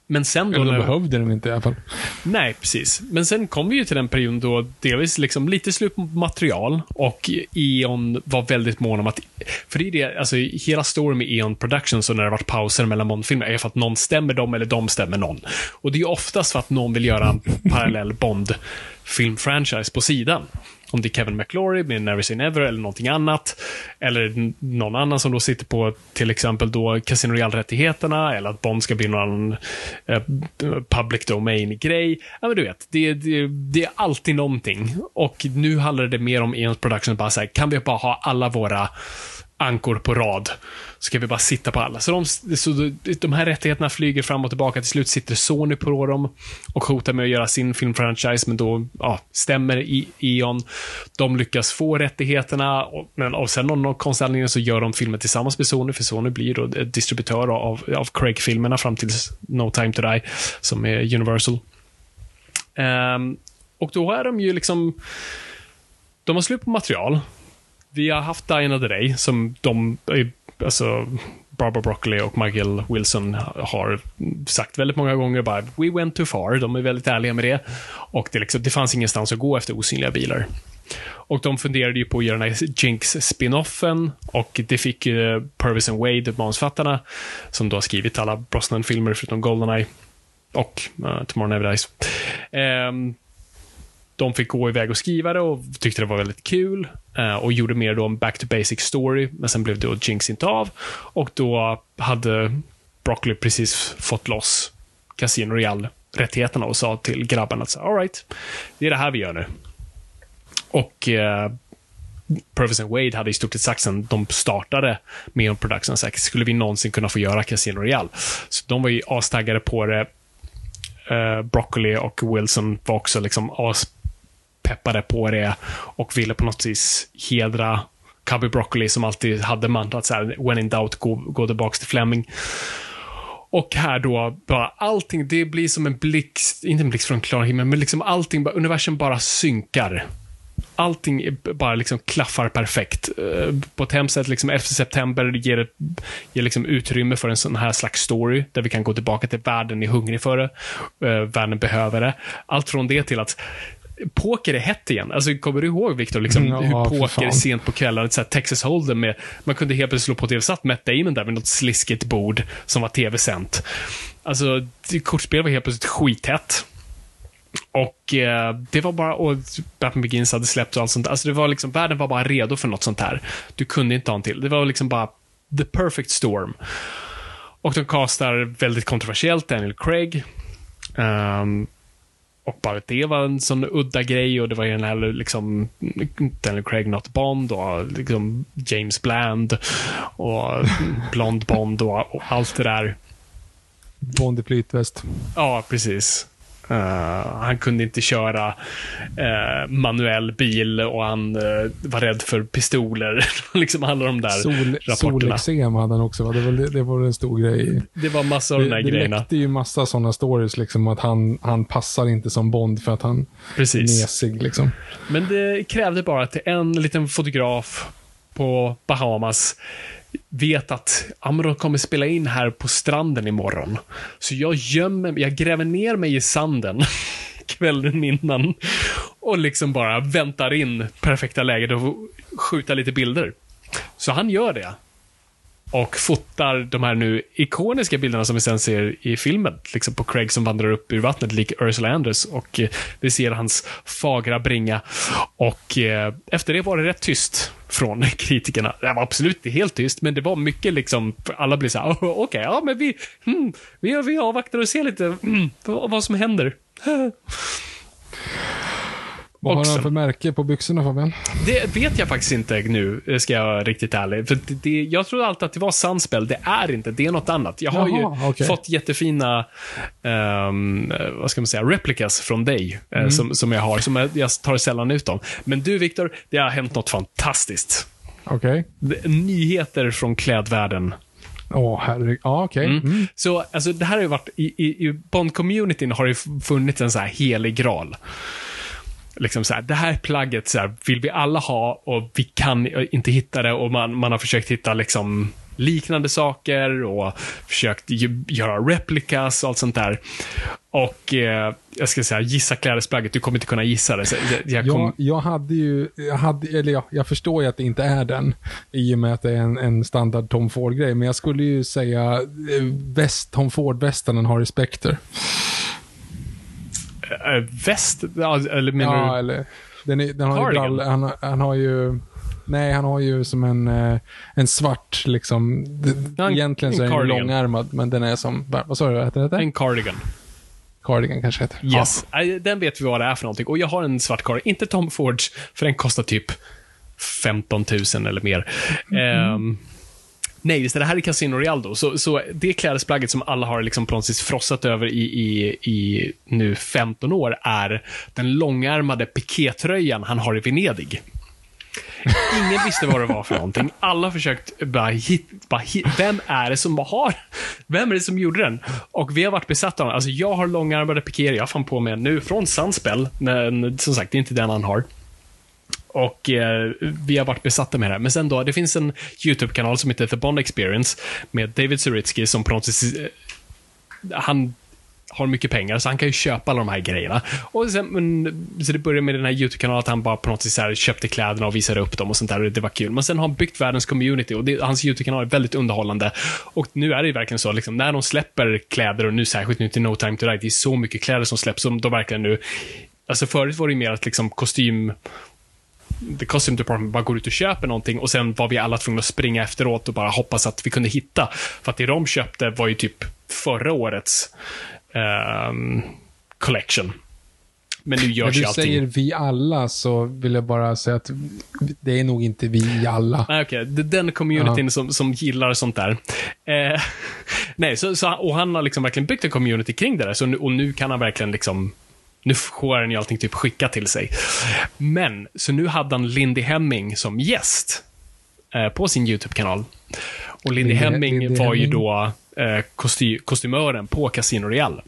Men sen då... Eller de behövde den inte i alla fall. Nej, precis. Men sen kom vi ju till den perioden då delvis liksom lite slut på material och E.ON var väldigt mån om att... För det är det, alltså hela storyn med E.ON Productions och när det varit pauser mellan Bond-filmer är för att någon stämmer dem eller de stämmer någon. Och det är oftast för att någon vill göra en parallell Bond-film-franchise på sidan om det är Kevin McClory med Never Say Never eller någonting annat. Eller någon annan som då sitter på till exempel då Casino Real-rättigheterna. eller att Bond ska bli någon eh, public domain-grej. Ja, men du vet, det, det, det, är alltid någonting. Och nu handlar det mer om Eons Production, bara så här, kan vi bara ha alla våra ankor på rad. Så kan vi bara sitta på alla. Så de, så de här rättigheterna flyger fram och tillbaka. Till slut sitter Sony på dem och hotar med att göra sin filmfranchise, men då ja, stämmer i E.ON. De lyckas få rättigheterna, och, men och sen någon konstig anledning så gör de filmen tillsammans med Sony, för Sony blir då distributör av, av Craig-filmerna fram till No Time To Die, som är Universal. Um, och då är de ju liksom... De har slut på material vi har haft Diana the Day som de, eh, alltså Barbara Broccoli och Michael Wilson har sagt väldigt många gånger bara We went too far. De är väldigt ärliga med det. Och det, liksom, det fanns ingenstans att gå efter osynliga bilar. Och de funderade ju på att göra den här Jinx-spinoffen och det fick ju Purvis and Wade, manusförfattarna, som då har skrivit alla Brosnan-filmer förutom Goldeneye och uh, Tomorrow Never Dies. Um, de fick gå iväg och skriva det och tyckte det var väldigt kul. Eh, och gjorde mer då en back to basic story, men sen blev då Jinx inte av. Och då hade Broccoli precis fått loss Casino Royale-rättigheterna och sa till grabbarna att alright, det är det här vi gör nu. Och eh, Purvis and Wade hade i stort sett sagt sen de startade med en production sagt, skulle vi någonsin kunna få göra Casino Royale? Så de var ju astaggade på det. Eh, uh, Broccoli och Wilson var också liksom as peppade på det och ville på något vis hedra Cubby Broccoli som alltid hade mantrat så här, when in doubt, gå, gå tillbaks till Fleming. Och här då, bara allting, det blir som en blixt, inte en blixt från klar himmel, men liksom allting, universum bara synkar. Allting bara liksom klaffar perfekt. Eh, på ett hemskt sätt, liksom 11 september ger, ger liksom utrymme för en sån här slags story, där vi kan gå tillbaka till världen är hungrig för det, eh, världen behöver det. Allt från det till att poker är hett igen. Alltså, kommer du ihåg, Viktor, liksom, ja, hur poker sent på kvällen, så Texas Hold'em med, man kunde helt plötsligt slå på tv, satt Matt Damon där med något sliskigt bord som var tv-sänt. Alltså, kortspel var helt plötsligt skithett. Och eh, det var bara, och Batman Begins hade släppt och allt sånt Alltså det var liksom, världen var bara redo för något sånt här. Du kunde inte ha en till. Det var liksom bara the perfect storm. Och de castar väldigt kontroversiellt Daniel Craig Um, och bara det var en sån udda grej och det var ju den här liksom Daniel Craig Not Bond och liksom James Bland och Blond Bond och, och allt det där. Bond i flytväst. Ja, precis. Uh, han kunde inte köra uh, manuell bil och han uh, var rädd för pistoler. liksom alla de där Sol, rapporterna. Solexem hade han också, va? Det var, det var en stor grej. Det var massa av de där det, det grejerna. läckte ju massa sådana stories, liksom att han, han passar inte som Bond för att han är Precis. mesig. Liksom. Men det krävde bara att en liten fotograf på Bahamas vet att ja, de kommer spela in här på stranden imorgon. Så jag gömmer jag gräver ner mig i sanden kvällen innan och liksom bara väntar in perfekta läget och skjuta lite bilder. Så han gör det. Och fotar de här nu ikoniska bilderna som vi sen ser i filmen. Liksom på Craig som vandrar upp ur vattnet lik Ursula Anders. Och eh, vi ser hans fagra bringa. Och eh, efter det var det rätt tyst från kritikerna. Det var absolut inte helt tyst, men det var mycket liksom, alla blev så här, okej, okay, ja men vi, hmm, vi, vi avvaktar och ser lite hmm, vad som händer. Vad har han för märke på byxorna Fabian? Det vet jag faktiskt inte nu, ska jag vara riktigt ärlig. För det, jag trodde alltid att det var Sunspell. Det är inte, det är något annat. Jag har Jaha, ju okej. fått jättefina, ehm, vad ska man säga, replikas från dig. eh, Mm. som, som jag har, som jag, jag tar sällan ut dem. Men du Viktor, det har hänt något fantastiskt. Okej. Det- Nyheter från klädvärlden. Åh, herregud. Ja, okej. Mm. Så alltså, det här har ju varit, i, i, i Bond-communityn har det funnits en så här helig graal. Liksom så här, det här plagget så här, vill vi alla ha och vi kan inte hitta det och man, man har försökt hitta liksom liknande saker och försökt göra replikas och allt sånt där. Och eh, jag ska säga, gissa klädesplagget, du kommer inte kunna gissa det. Jag, jag kom, Jag, jag hade ju, jag, hade, eller jag, jag förstår ju att det inte är den, i och med att det är en, en standard Tom Ford-grej, men jag skulle ju säga eh, väst, Tom Ford-västen har Spectre. Eh, väst, ja, eller menar Ja, du? eller, den, är, den har ju han, han har ju, nej han har ju som en, eh, en svart liksom, Ja, en- egentligen så är den långärmad, men den är som, vad sa du, heter det? En cardigan. Cardigan kanske heter. Yes. Nej, Den vet vi vad det är för någonting. Och jag har en svart cardigan. Inte Tom Fords, för den kostar typ 15 000 eller mer. Ehm, nej, just det, det här är Casino Rialdo. Så, så det klädesplagget som alla har liksom på något frossat över i, i, i nu 15 år är den långärmade pikétröjan han har i Venedig. Ingen visste vad det var för någonting. Alla har försökt bara, hit, bara hit, vem är det som har, vem är det som gjorde den? Och vi har varit besatta av den. Alltså jag har långärmade pikéer, jag har fan på mig en nu från Sunspell, men som sagt, det är inte den han har. Och eh, vi har varit besatta med det. Men sen då, det finns en YouTube-kanal som heter The Bond Experience med David Suritsky som på något vis, eh, han har mycket pengar, så han kan ju köpa alla de här grejerna. Och sen, men, så det började med den här YouTube-kanalen, att han bara på något sätt så här köpte kläderna och visade upp dem och sånt där. Och det var kul. Men sen har han byggt världens community och det, hans YouTube-kanal är väldigt underhållande. Och nu är det ju verkligen så, liksom, när de släpper kläder, och nu särskilt nu till No Time To Die, det är så mycket kläder som släpps, som de verkligen nu... Alltså förut var det ju mer att liksom kostym the costume department bara går ut och köper någonting och sen var vi alla tvungna att springa efteråt och bara hoppas att vi kunde hitta. För att det de köpte var ju typ förra årets ehm, collection. Men nu När görs du ju allting. säger vi alla så vill jag bara säga att det är nog inte vi alla. Nej, okej. Är Den communityn som, som gillar sånt där. Eh, nej, så, så, och han har liksom verkligen byggt en community kring det där. Så nu, och nu kan han verkligen liksom nu får han ju allting typ skickat till sig. Men, så nu hade han Lindy Hemming som gäst eh, på sin YouTube-kanal. Och Lindy Lindy- Hemming Lindy var ju Hemming. då eh, kosty, kostymören på Casino Royale.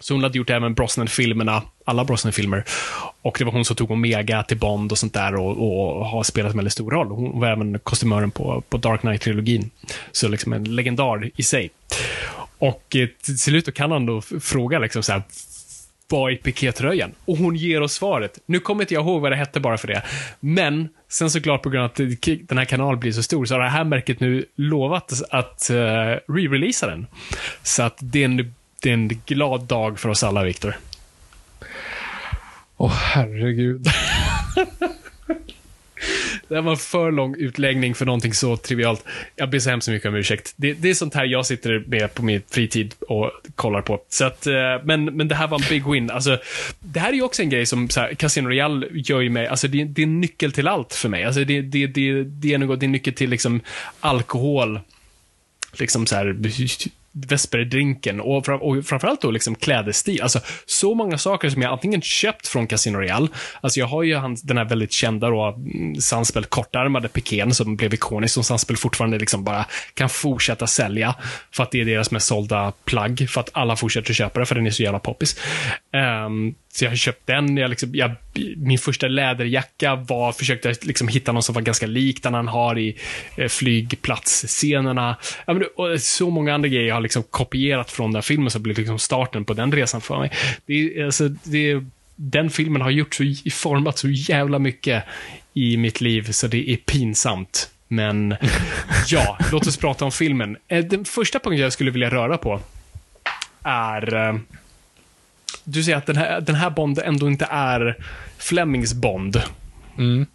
Så hon hade gjort även Brosnan-filmerna, alla Brosnan-filmer. Och det var hon som tog Omega till Bond och sånt där och, och har spelat en väldigt stor roll. Hon var även kostymören på, på Dark Knight-trilogin. Så liksom en legendar i sig. Och eh, till slut kan han då fråga liksom så här, vad är pikétröjan? Och hon ger oss svaret. Nu kommer inte jag ihåg vad det hette bara för det. Men, sen såklart på grund av att den här kanalen blir så stor, så har det här märket nu lovat att uh, re-releasa den. Så att det är, en, det är en glad dag för oss alla, Viktor. Åh herregud. det här var en för lång utläggning för någonting så trivialt. Jag ber så hemskt mycket om ursäkt. Det, det är sånt här jag sitter med på min fritid och kollar på. Så att, eh, men, men det här var en big win. Alltså, det här är ju också en grej som så här, Casino Royale gör ju mig, alltså det, det är en nyckel till allt för mig. Alltså det, det, det, det är något, det är en nyckel till liksom alkohol, liksom så här Vesperdrinken och, fram, och framförallt då liksom klädestil. Alltså, så många saker som jag antingen köpt från Casino Royale. Alltså, jag har ju den här väldigt kända då, mm, Sunspel kortärmade piken som blev ikonisk, som Sunspel fortfarande liksom bara kan fortsätta sälja. För att det är deras mest sålda plagg, för att alla fortsätter köpa det, för den är så jävla poppis. Um, så jag har köpt den. Jag liksom, jag, min första läderjacka var, försökte liksom hitta någon som var ganska lik den han har i eh, flygplatsscenerna. Ja, men, och så många andra grejer jag har liksom kopierat från den filmen, som blev liksom starten på den resan för mig. Det, alltså, det, den filmen har gjort så, format så jävla mycket i mitt liv, så det är pinsamt. Men ja, låt oss prata om filmen. Eh, den första punkten jag skulle vilja röra på är eh, du säger att den här, den här Bond ändå inte är Flemings Bond. Mm.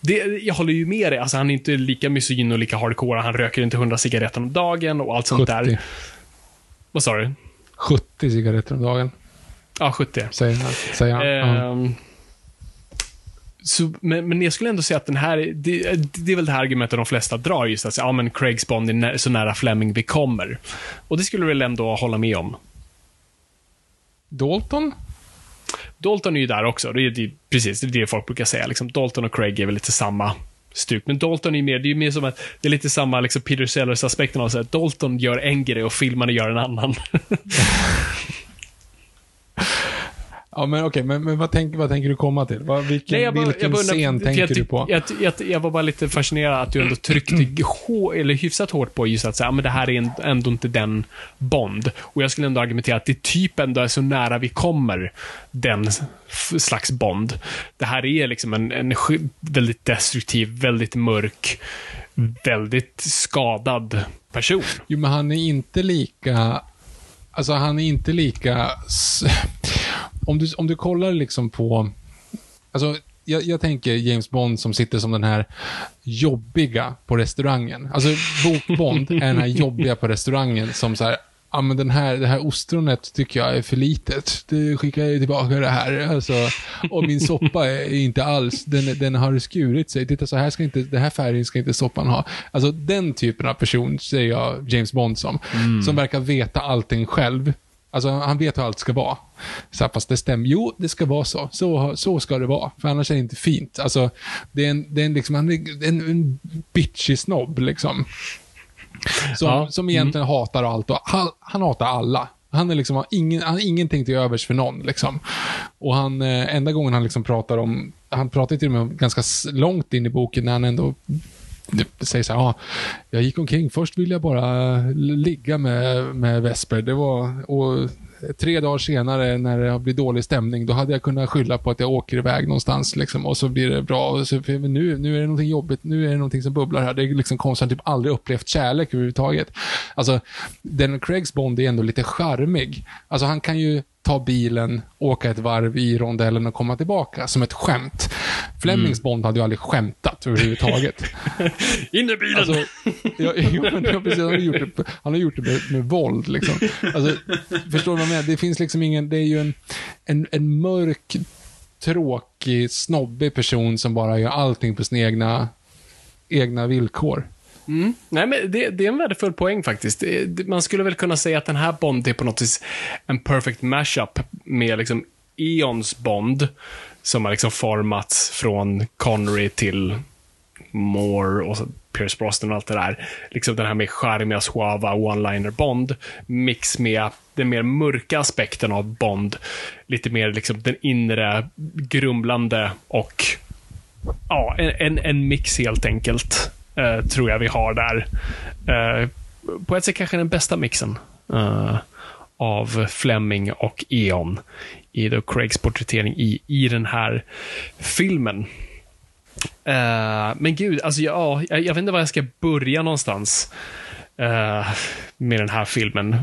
Det, jag håller ju med dig. Alltså, han är inte lika misogyn och lika hardcore. Han röker inte 100 cigaretter om dagen och allt sånt 70. där. Vad sa du? 70 cigaretter om dagen. Ja, 70. Säger han. Säger han. Eh, så, men, men jag skulle ändå säga att den här, det, det är väl det här argumentet de flesta drar, just att ja, men Craigs Bond är nä, så nära Fleming vi kommer. Och det skulle du väl ändå hålla med om? Dalton? Dalton är ju där också. Det är, det, precis, det är det folk brukar säga. Liksom, Dalton och Craig är väl lite samma stuk. Men Dalton är mer, det är mer som att det är lite samma liksom Peter Sellers-aspekten av att Dalton gör en grej och filmarna gör en annan. Ja, men okej, okay, men, men vad, tänk, vad tänker du komma till? Vad, vilken Nej, bara, vilken bara, scen tänker jag, du på? Jag, jag, jag, var bara lite fascinerad att du ändå tryckte eller hyfsat hårt på just att säga, men det här är ändå inte den Bond. Och jag skulle ändå argumentera att det typ ändå är så nära vi kommer den slags Bond. Det här är liksom en, en väldigt destruktiv, väldigt mörk, väldigt skadad person. Jo, men han är inte lika Alltså han är inte lika om du, om du kollar liksom på... Alltså, jag, jag, tänker James Bond som sitter som den här jobbiga på restaurangen. Alltså, Bokbond är den här jobbiga på restaurangen som så här, ja men den här, det här ostronet tycker jag är för litet. Det skickar jag tillbaka det här. Alltså, och min soppa är inte alls, den, den har skurit sig. Titta så här ska inte, den här färgen ska inte soppan ha. Alltså den typen av person ser jag James Bond som. Mm. Som verkar veta allting själv. Alltså han vet hur allt ska vara. Så här, fast det stämmer. Jo, det ska vara så. så. Så ska det vara. För annars är det inte fint. Alltså, det är en, det är en, liksom, är en, en bitchy snobb liksom. Som, ja. som egentligen mm. hatar allt och han, han hatar alla. Han, är liksom, har, ingen, han har ingenting till övers för någon. Liksom. Och han, eh, enda gången han liksom pratar om, han pratar till och med ganska långt in i boken när han ändå säger så här, ah, jag gick omkring, först ville jag bara ligga med, med Vesper. Det var, och tre dagar senare när det blir dålig stämning, då hade jag kunnat skylla på att jag åker iväg någonstans liksom, och så blir det bra. Och så, nu, nu är det någonting jobbigt, nu är det någonting som bubblar här. Det är liksom konstigt, typ aldrig upplevt kärlek överhuvudtaget. Alltså, den Craigs Bond är ändå lite charmig. Alltså han kan ju ta bilen, åka ett varv i rondellen och komma tillbaka som ett skämt. Flemings mm. Bond hade ju aldrig skämtat överhuvudtaget. In i bilen! Alltså, ja, ja, precis, han har gjort det, han har gjort det med, med våld. Liksom. Alltså, förstår du vad jag menar? Det finns liksom ingen, det är ju en, en, en mörk, tråkig, snobbig person som bara gör allting på sina egna, egna villkor. Mm. Nej, men det, det, är en värdefull poäng faktiskt. Eh, det, man skulle väl kunna säga att den här Bond är på något vis en perfect mashup med liksom Eons Bond, som har liksom formats från Connery till Moore och Pierce Brosnan och allt det där. Liksom den här med charmiga, suava, one-liner Bond, mix med den mer mörka aspekten av Bond. Lite mer liksom den inre, grumlande och ja, en, en, en mix helt enkelt. Eh, tror jag vi har där. Eh, på ett sätt kanske den bästa mixen eh, av Fleming och Eon i då Craigs porträttering i, i den här filmen. men gud, alltså ja, jag, jag, vet inte var jag ska börja någonstans. med den här filmen.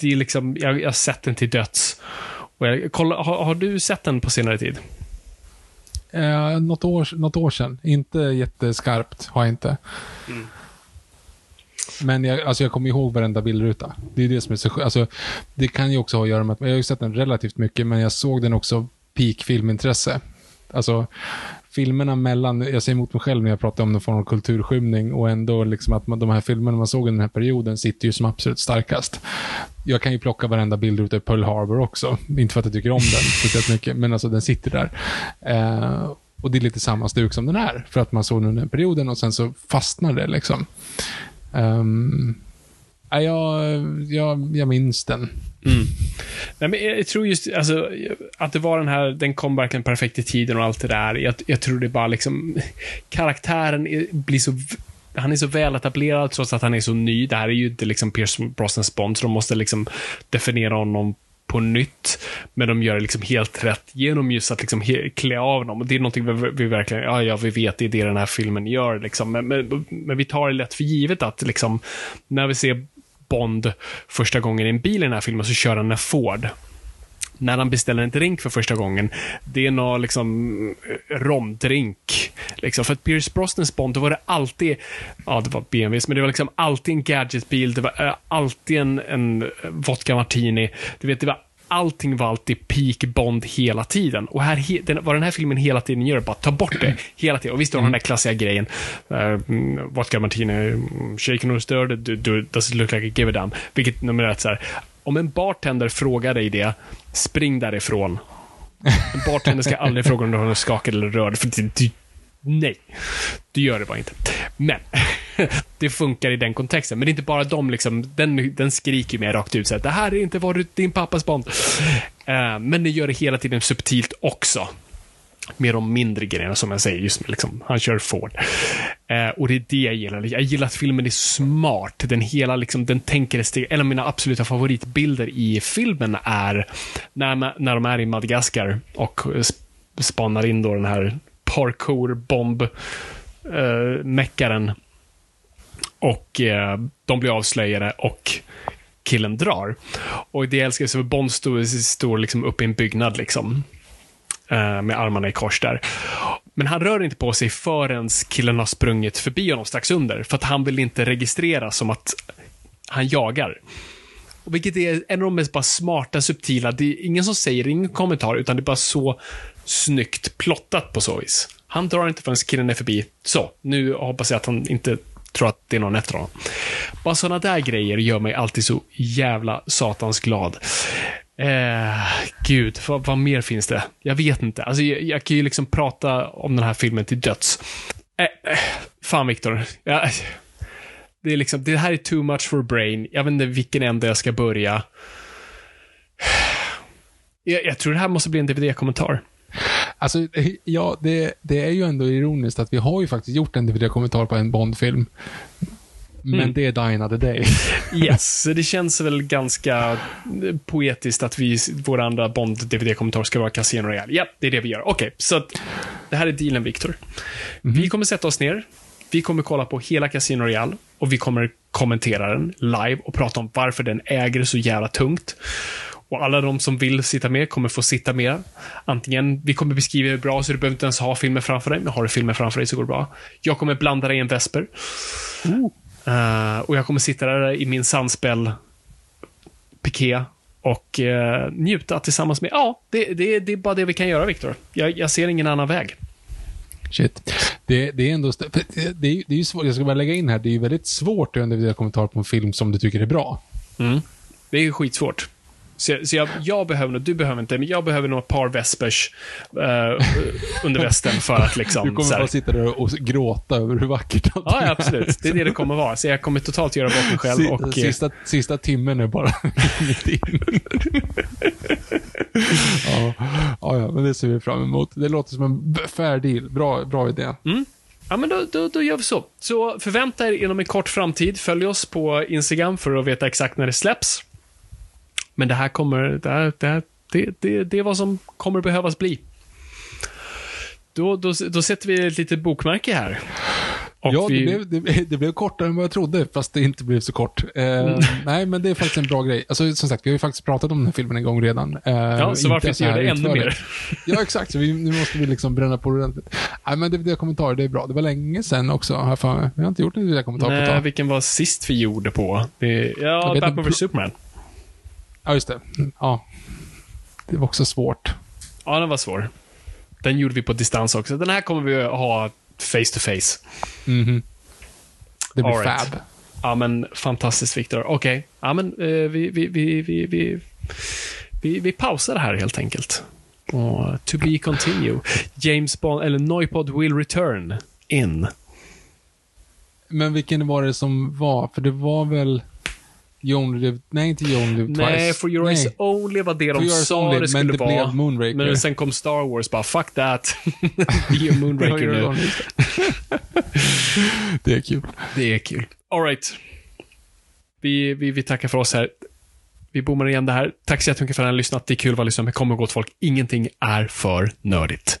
det är liksom, jag, jag har sett den till döds. Och jag, kolla, har, har du sett den på senare tid? Eh, något, år, något år sedan. Inte jätteskarpt, har jag inte. Men jag, alltså jag kommer ihåg varenda bildruta. Det är det som är så alltså, Det kan ju också ha att göra med att, jag har ju sett den relativt mycket, men jag såg den också peak filmintresse. Alltså, filmerna mellan, jag säger emot mig själv när jag pratar om någon form av kulturskymning och ändå liksom att man, de här filmerna man såg under den här perioden sitter ju som absolut starkast. Jag kan ju plocka varenda bild ute i Pearl Harbor också. Inte för att jag tycker om den speciellt mycket, men alltså den sitter där. Eh, och det är lite samma stuk som den här, för att man såg den under den perioden och sen så fastnar det liksom. Um, jag, jag, jag minns den. Mm. Nej, men jag, tror just alltså, att det var den här, den kom verkligen perfekt i tiden och allt det där. Jag, jag tror det bara liksom, karaktären är, blir så han är så väl etablerad trots att han är så ny. Det här är ju inte liksom Pierce Brosnans Bond, så de måste liksom definiera honom på nytt. Men de gör det liksom helt rätt genom just att liksom klä av honom. Och det är någonting vi, vi verkligen, ja, ja, vi vet, det är det den här filmen gör. Liksom. Men, men, men vi tar det lätt för givet att liksom, när vi ser Bond första gången i en bil i den här filmen så kör han en Ford. När han beställer en drink för första gången, det är någon liksom romdrink. Liksom. För att Pierce Brosnans Bond, då var det alltid, ja det var BMWs, men det var liksom alltid en gadgetbil, det var äh, alltid en, en vodka martini. Du vet, det var Allting var alltid peak Bond hela tiden. Och här, den, vad den här filmen hela tiden gör är bara ta bort det. Hela tiden. Och visst, har den där klassiska grejen. Uh, vodka martini, mm, shaken or stirred, do, do, does it look like a give a damn? Vilket nummer ett så här. Om en bartender frågar dig det, spring därifrån. En bartender ska aldrig fråga om du har skakad eller rörd, för det, det, nej. Du gör det bara inte. Men, det funkar i den kontexten. Men det är inte bara de, liksom, den, den skriker mer rakt ut så här, det här är inte vad din pappas Bond. Uh, men det gör det hela tiden subtilt också. Med de mindre grejerna, som jag säger, just med, liksom, han kör Ford. Eh, och det är det jag gillar. Jag gillar att filmen är smart. Den hela, liksom, den tänker ett steg. En av mina absoluta favoritbilder i filmen är när, när de är i Madagaskar och spanar in då den här parkour-bomb eh, meckaren. Och eh, de blir avslöjade och killen drar. Och det jag älskar så Bond står, står liksom uppe i en byggnad liksom. Eh, med armarna i kors där. Men han rör inte på sig förrän killen har sprungit förbi honom strax under. För att han vill inte registrera som att han jagar. Och vilket är en av de mest bara smarta, subtila, det är ingen som säger ingen kommentar, utan det är bara så snyggt plottat på så vis. Han drar inte förrän killen är förbi. Så, nu hoppas jag att han inte tror att det är någon efter honom. Bara sådana där grejer gör mig alltid så jävla satans glad. Eh, gud, vad, vad, mer finns det? Jag vet inte. Alltså, jag, jag kan ju liksom prata om den här filmen till döds. Eh, eh, fan, Viktor. Ja, det, är liksom, det här är too much for brain. Jag vet inte vilken ände jag ska börja. Jag, jag tror det här måste bli en DVD-kommentar. Alltså, ja, det, det, är ju ändå ironiskt att vi har ju faktiskt gjort en DVD-kommentar på en Bond-film. Men mm. det är Die Another Day. yes, det känns väl ganska poetiskt att vi, vår andra Bond-DVD-kommentar ska vara Casino Royale. Ja, det är det vi gör. Okej, okay, så att, det här är dealen, Viktor. Mm. Vi kommer sätta oss ner. Vi kommer kolla på hela Casino Royale och vi kommer kommentera den live och prata om varför den äger så jävla tungt. Och alla de som vill sitta med kommer få sitta med. Antingen, vi kommer beskriva hur bra, så du behöver inte ens ha filmen framför dig, men har du filmen framför dig så går det bra. Jag kommer blanda dig i en vesper. Uh, och jag kommer sitta där i min sandspel piké och uh, njuta tillsammans med, ja, det, det, det är bara det vi kan göra, Viktor. Jag, jag ser ingen annan väg. Shit. Det, det är ändå, det är, det är ju svårt, jag ska bara lägga in här, det är ju väldigt svårt att göra en kommentar på en film som du tycker är bra. Mm. Det är ju skitsvårt. Så, så jag, jag, behöver nog, du behöver inte, men jag behöver nog ett par Vespers uh, under västen för att liksom... Du kommer bara sitta där och gråta över hur vackert allt Ja, absolut. Det är det det kommer vara. Så jag kommer totalt göra bort mig själv och... Sista, sista timmen är bara mitt in. ja, ja, men det ser vi fram emot. Det låter som en fair deal. Bra, bra idé. Mm. Ja, men då, då, då, gör vi så. Så förvänta er inom en kort framtid. Följ oss på Instagram för att veta exakt när det släpps. Men det här kommer, det, här, det, här, det, det, det är vad som kommer behövas bli. Då, då, då sätter vi ett litet bokmärke här. Och ja, vi, det, blev, det, det blev kortare än vad jag trodde, fast det inte blev så kort. Eh, Mm. Nej, men det är faktiskt en bra grej. Alltså, som sagt, vi har ju faktiskt pratat om den här filmen en gång redan. Eh, ja, så varför inte göra det ännu mer? Ja, exakt. Så vi, nu måste vi liksom bränna på ordentligt. Nej, men det, det kommentarer, det är bra. Det var länge sedan också, har jag. Vi har inte gjort en kommentar på ett Nej, tag. vilken var sist vi gjorde på? Det, ja, Batman vs Superman. Ja, just det. Ja. Det var också svårt. Ja, den var svår. Den gjorde vi på distans också. Den här kommer vi ha face to face. Mhm. Det blir right. fab. Ja, men fantastiskt, Viktor. Okej. Ja, men eh, vi, vi, vi, vi, vi, vi, vi pausar det här helt enkelt. Och to be continue. James Bond, eller Noipod will return in. Men vilken var det som var? För det var väl... You only live... Nej, inte You only live twice. Nej, For Your Eyes. Only var det de sa Only, det men skulle det vara. blev Moonraker. Men sen kom Star Wars bara, fuck that. Vi är Moonraker nu. det. det är kul. Det är kul. Alright. Vi, vi, vi tackar för oss här. Vi bommar igen det här. Tack så jättemycket för att ni har lyssnat. Det är kul att vara lyssnat med Kommer gott folk. Ingenting är för nördigt.